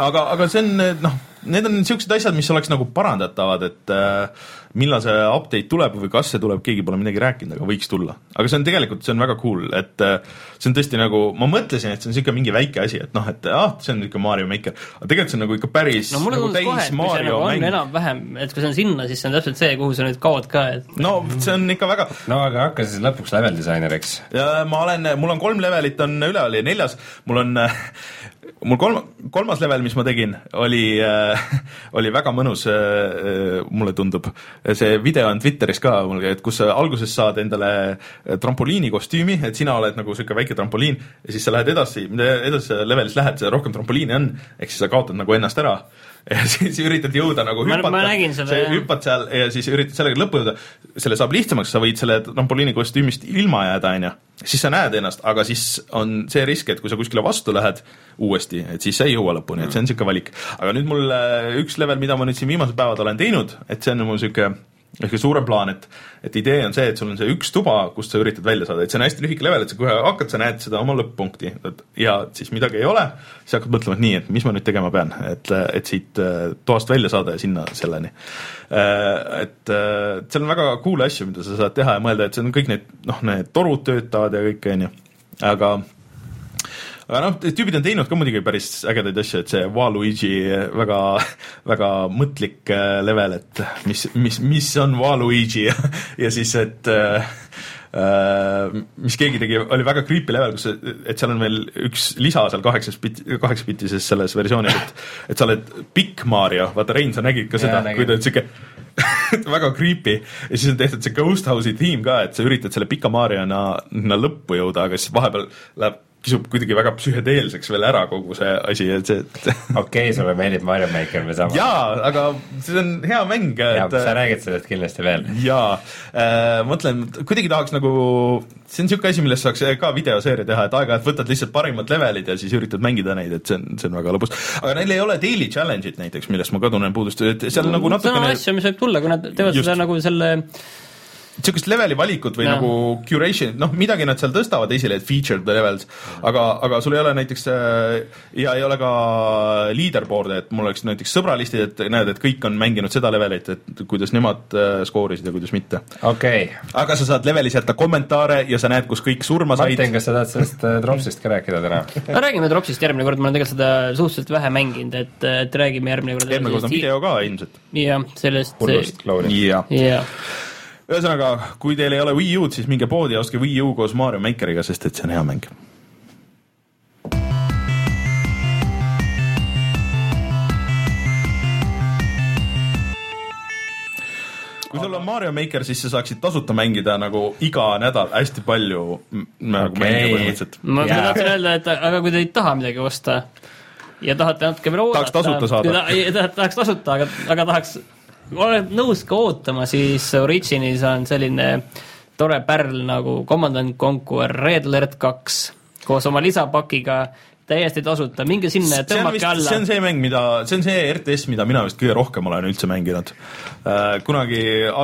aga, aga see on noh need on niisugused asjad, mis oleks nagu parandatavad, et äh, millal see update tuleb või kas see tuleb, keegi pole midagi rääkinud, aga võiks tulla. aga see on tegelikult, see on väga cool, et äh, see on tõesti nagu, ma mõtlesin, et see on niisugune mingi väike asi, et noh, et ah, see on niisugune Mario Maker, aga tegelikult see on nagu ikka päris no mulle nagu tundus kohe, et kui see nagu on enam-vähem, et kui see on sinna, siis see on täpselt see, kuhu sa nüüd kaod ka, et no see on ikka väga no aga hakka siis lõpuks level disaineriks. ma olen, mul on kolm levelit on üleval ja neljas, mul on mul kolm, kolmas level, mis ma tegin, oli äh,, oli väga mõnus äh,, mulle tundub. See video on Twitteris ka mul, et kus sa alguses saad endale trampoliini kostüümi, et sina oled nagu niisugune väike trampoliin ja siis sa lähed edasi, mida edasi levelis lähed, seda rohkem trampoliini on, ehk siis sa kaotad nagu ennast ära ja siis üritad jõuda nagu hüpata, sa hüppad seal ja siis üritad sellega lõppu jõuda, selle saab lihtsamaks, sa võid selle trampoliini kostüümist ilma jääda, on ju, siis sa näed ennast, aga siis on see risk, et kui sa kuskile vastu lähed uuesti, et siis sa ei jõua lõpuni, et see on niisugune valik. aga nüüd mul äh, üks level, mida ma nüüd siin viimased päevad olen teinud, et see on mul niisugune niisugune suurem plaan, et et idee on see, et sul on see üks tuba, kust sa üritad välja saada, et see on hästi lühike level, et sa kohe hakkad, sa näed seda oma lõpp-punkti. Ja siis midagi ei ole, siis hakkad mõtlema, et nii, et mis ma nüüd tegema pean, et, et siit äh, toast välja saada ja sinna selleni. Äh, et seal on väga cool asju, mida sa saad teha ja mõelda, et see on kõik need, noh, need torud töötavad ja kõik, on ju, aga aga noh, tüübid on teinud ka muidugi päris ägedaid asju, et see Waluigi väga, väga mõtlik äh, level, et mis, mis, mis on Waluigi? Ja, ja siis, et äh, mis keegi tegi, oli väga creepy level, kus, et seal on veel üks lisa seal kaheksas bit, kaheksapitises selles versioonis, et et sa oled pikk Mario, vaata Rein, sa nägid ka seda, kui ta on siuke väga creepy. Ja siis on tehtud see Ghost House'i tiim ka, et sa üritad selle pika Mariona lõppu jõuda, aga siis vahepeal läheb kisub kuidagi väga psühhedeelseks veel ära kogu see asi, et see, et okei okay,, sulle meeldib Mario Maker või sama? jaa, aga see on hea mäng, et sa räägid sellest kindlasti veel. jaa äh,, mõtlen, kuidagi tahaks nagu, see on niisugune asi, millest saaks ka videoseeria teha, et aeg-ajalt võtad lihtsalt parimad levelid ja siis üritad mängida neid, et see on, see on väga lõbus. aga neil ei ole daily challenge'it näiteks, millest ma ka tunnen puudust, et seal no, nagu natukene see on asju, mis võib tulla, kui nad teevad Just. seda nagu selle niisugust leveli valikut või ja. nagu curation, noh, midagi nad seal tõstavad esile, et featured levels, aga, aga sul ei ole näiteks äh, ja ei ole ka leaderboard'e, et mul oleks näiteks sõbralistid, et näed, et kõik on mänginud seda levelit, et kuidas nemad äh, skoorisid ja kuidas mitte. okei okay.. aga sa saad levelis jätta kommentaare ja sa näed, kus kõik surma said. Martin, kas sa tahad sellest äh, Dropsist ka rääkida täna? no räägime Dropsist järgmine kord, ma olen tegelikult seda suhteliselt vähe mänginud, et, et räägime järgmine kord. järgmine kord on video ka ilmselt. jah, sellest. hullust, Lauri. jah ühesõnaga, kui teil ei ole Wii U-d, siis minge poodi ja ostke Wii U koos Mario Makeriga, sest et see on hea mäng. kui sul on Mario Maker, siis sa saaksid tasuta mängida nagu iga nädal hästi palju nagu okay. mänge põhimõtteliselt. ma yeah. tahtsin öelda, et aga kui te ei taha midagi osta ja tahate natuke veel oodata. tahaks tasuta saada. tahaks tasuta, aga, aga tahaks oled nõus ka ootama, siis Originis on selline tore pärl nagu Commandant Conquer Red Alert kaks koos oma lisapakiga täiesti tasuta, minge sinna ja tõmmake alla. see on see mäng, mida, see on see RTS, mida mina vist kõige rohkem olen üldse mänginud äh,. kunagi,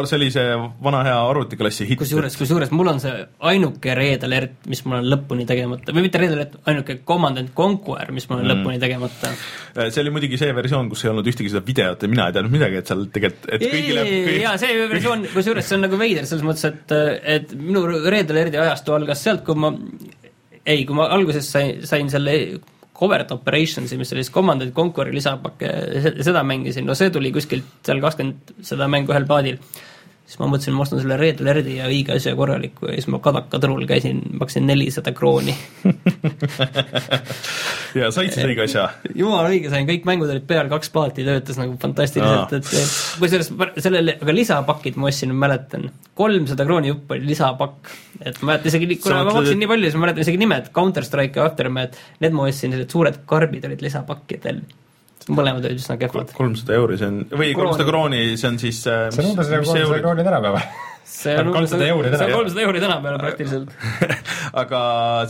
see oli see vana hea arvutiklassi hitt. kusjuures, kusjuures mul on see ainuke Red Alert, mis mul on lõpuni tegemata, või mitte Red Alert, ainuke Commandant Conquer, mis mul on mm. lõpuni tegemata. Äh, see oli muidugi see versioon, kus ei olnud ühtegi seda videot ja mina ei teadnud midagi, et seal tegelikult, et kõigile kõigile... jaa, see versioon, kusjuures see on nagu veider selles mõttes, et, et minu Red Alerti ajastu algas sealt, kui ma ei, kui ma alguses sain, sain selle Covert Operations'i, mis oli siis Command Conquer'i lisapakke, seda mängisin, no see tuli kuskilt seal kakskümmend seda mängu ühel paadil siis ma mõtlesin, ma ostan selle Red Alerti ja õige asja korraliku ja siis ma Kadaka turul käisin, maksin nelisada krooni. Ja said siis õige asja? jumala õige sain, kõik mängud olid peal, kaks paati töötas nagu fantastiliselt, et kusjuures sellele, aga lisapakid ma ostsin, ma mäletan, kolmsada krooni jupp oli lisapakk. et ma mäletan isegi, kuna ma maksin nii palju, siis ma mäletan isegi nimed, Counter Strike ja Aftermath, need ma ostsin, sellised suured karbid olid lisapakkidel mõlemad olid üsna kehvad. kolmsada euri, see on, või kolmsada krooni, see on siis äh, see on umbes nagu kolmsada krooni tänapäeval see on kolmsada euri tänapäeval. see on kolmsada euri tänapäeval praktiliselt. Aga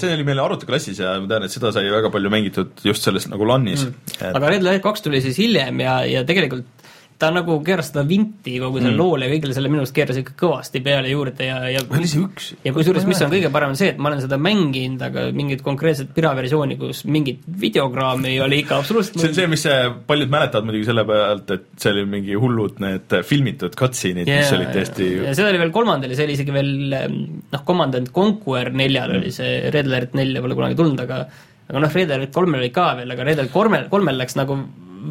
see oli meil arvutiklassis ja ma tean, et seda sai väga palju mängitud just selles nagu LAN-is. Mm.. Et... aga Red Light kaks tuli siis hiljem ja, ja tegelikult ta nagu keeras seda vinti kogu selle mm. loole ja kõigele selle minu arust keeras ikka kõvasti peale juurde ja, ja oli see üks? ja kusjuures, mis on kõige parem, on see, et ma olen seda mänginud, aga mingit konkreetset piraversiooni, kus mingit videokraami ei ole ikka absoluutselt see on see, mis see, paljud mäletavad muidugi selle pealt, et see oli mingi hullud need filmitud cutscene'id yeah,, mis olid täiesti ja seda oli veel kolmandal ja see oli isegi veel noh, Commandant Conquer neljal mm. oli see, Red Alert nelja pole kunagi tulnud, aga aga noh, Red Alert kolmel oli ka veel, aga Red Alert kolmel, kolmel läks nagu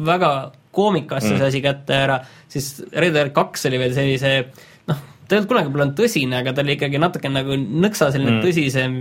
väga koomikasse mm. see asi kätte ära, siis Red Alert kaks oli veel sellise noh, ta ei olnud kunagi võib-olla tõsine, aga ta oli ikkagi natuke nagu nõksa selline mm. tõsisem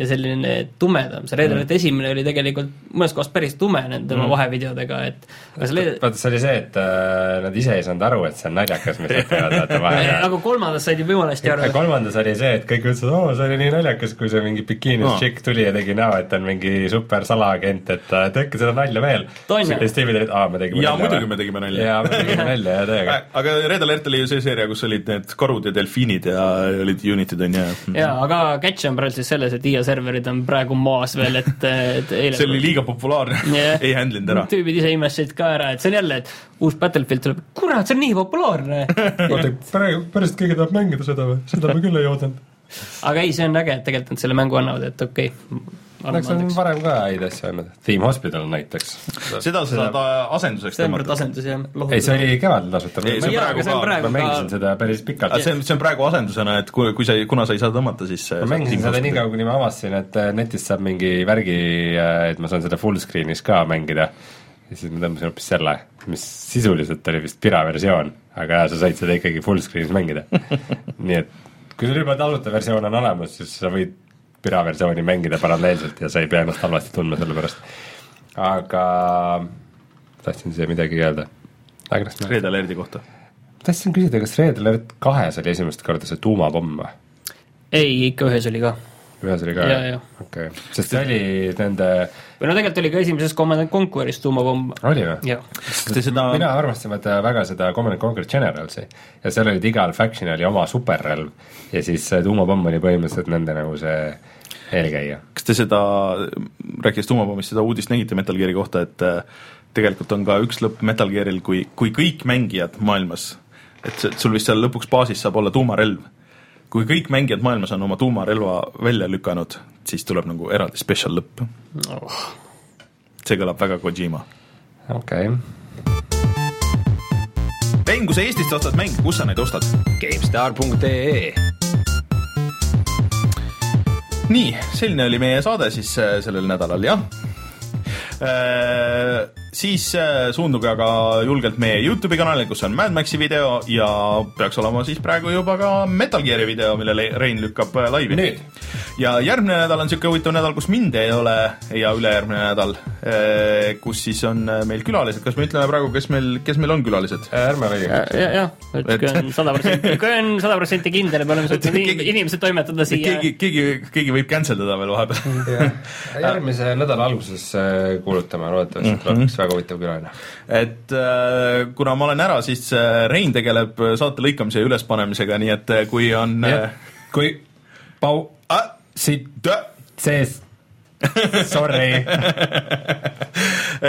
ja selline tumedam, see Red Alert mm. esimene oli tegelikult mõnes kohas päris tume nende mm. vahevideodega, et vaata, see oli see, et äh, nad ise ei saanud aru, et see on naljakas, mis nad teevad, vaata vahel aga kolmandas said juba jumala hästi aru. kolmandas oli see, et kõik ütlesid, oo, see oli nii naljakas, kui see mingi bikiinis no. tšikk tuli ja tegi näo, et ta on mingi super salaagent, et äh, tehke seda nalja veel. ja siis David oli, et aa, me tegime ja muidugi me tegime nalja. jaa, me tegime nalja, jaa, täiega. aga Red Alert oli ju see seeria, kus olid need karud ja delfiinid ja olid Unity'd on ju. jaa, aga catch on praegu siis selles, et IA serverid on praegu maas veel, et, et eile see oli liiga populaarne yeah. ei handle inud ära. tüübid ise imestasid ka ära, et see on jälle, et uus Battlefield tuleb, kurat, see on nii populaarne oota, praegu, päriselt keegi tahab mängida seda või? seda me küll ei oodanud. Aga ei, see on äge, et tegelikult nad selle mängu annavad, et okei okay Õnneks on varem ka häid asju olnud, Theme Hospital näiteks. seda sa saad asenduseks tõmmata. asendus jah. ei, see oli kevadel tasuta. ei, see on praegu ka. ma mängisin seda päris pikalt. see on, see on praegu asendusena, et kui, kui sa kuna sa ei saa tõmmata, siis ma mängisin seda nii kaua, kuni ma avastasin, et äh, netist saab mingi värgi, äh, et ma saan seda full screen'is ka mängida. ja siis ma tõmbasin hoopis selle, mis sisuliselt oli vist piraversioon, aga jaa, sa said seda ikkagi full screen'is mängida nii et kui sul juba tasuta versioon on olemas, siis sa võid piraversiooni mängida paralleelselt ja sa ei pea ennast halvasti tundma selle pärast. aga tahtsin siia midagi öelda. Red Alerti kohta. tahtsin küsida, kas Red Alert kahes oli esimest korda see tuumapomm või? ei, ikka ühes oli ka ühes oli ka okei sest see oli nende või no tegelikult oli ka esimeses Command Conqueris tuumapomm. oli või? Seda... mina armastasin vaata väga seda Command Conquer Generalsi ja seal olid igal faction'il oli oma superrelv ja siis tuumapomm oli põhimõtteliselt nende nagu see eelkäija. kas te seda, rääkides tuumapommist, seda uudist nägite Metal Gear'i kohta, et äh, tegelikult on ka üks lõpp Metal Gear'il, kui, kui kõik mängijad maailmas, et sul vist seal lõpuks baasis saab olla tuumarelv kui kõik mängijad maailmas on oma tuumarelva välja lükanud, siis tuleb nagu eraldi spetsial lõpp oh.. see kõlab väga Kojima. okei okay. mäng, kui sa Eestist ostad mänge, kus sa neid ostad? GameStar.ee nii, selline oli meie saade siis äh, sellel nädalal, jah Äh, siis äh, suunduge aga julgelt meie Youtube'i kanalile, kus on Mad Maxi video ja peaks olema siis praegu juba ka Metal Gear'i video, mille Rein lükkab äh, laivi. ja järgmine nädal on niisugune huvitav nädal, kus mind ei ole ja ülejärgmine nädal, kus siis on meil külalised, kas me ütleme praegu, kes meil, kes meil on külalised? ärme räägi. jah, jah, et kui on sada protsenti, kui on sada protsenti kindel, et me oleme suutnud inimesed toimetada siia. keegi, keegi, keegi võib cancel dada veel vahepeal. järgmise nädala alguses kuulutama, loodetavasti mm -hmm. Väga huvitav külaline. et äh, kuna ma olen ära, siis äh, Rein tegeleb saate lõikamise ja ülespanemisega, nii et äh, kui on äh, kui Pau ah, siit sees Sorry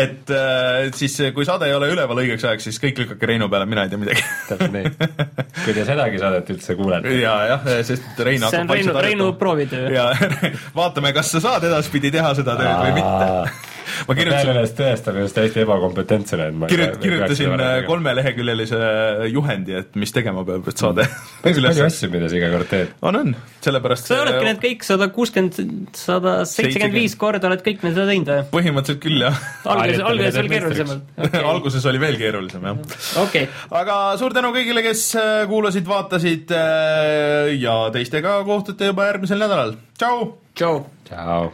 et äh, siis, kui saade ei ole üleval õigeks ajaks, siis kõik lükake Reinu peale, mina ei tea midagi täpselt nii. kui te sedagi saadet üldse kuulete. ja, jah, sest Rein hakkab vaikselt harjutama. Reinu proovitöö. ja vaatame, kas sa saad edaspidi teha seda tööd või mitte ma kirjutasin. peale ennast tõestab ennast täiesti ebakompetentsena, et ma kirjut-, kirjutasin kolmeleheküljelise juhendi, et mis tegema peab, et saade päris palju asju, mida sa iga kord teed. on, on, sellepärast sa oledki need kõik sada kuuskümmend, sada seitsekümmend viis korda oled kõik need teinud või? põhimõtteliselt küll, jah. alguses, alguses veel keerulisemalt okay. alguses oli veel keerulisem, jah. okei okay.. aga suur tänu kõigile, kes äh, kuulasid, vaatasid äh, ja teistega kohtute juba järgmisel nädalal. tšau! tšau! tšau!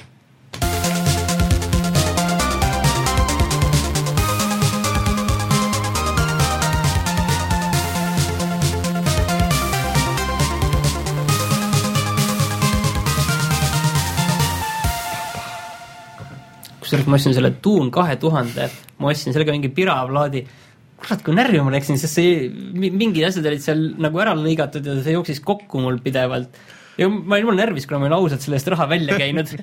Kusjuures ma ostsin selle Dune kahe tuhande, ma ostsin sellega mingi piraplaadi, kurat, kui närvi ma läksin, sest see, mingid asjad olid seal nagu ära lõigatud ja see jooksis kokku mul pidevalt. ja ma olin jumala närvis, kuna ma olin ausalt selle eest raha välja käinud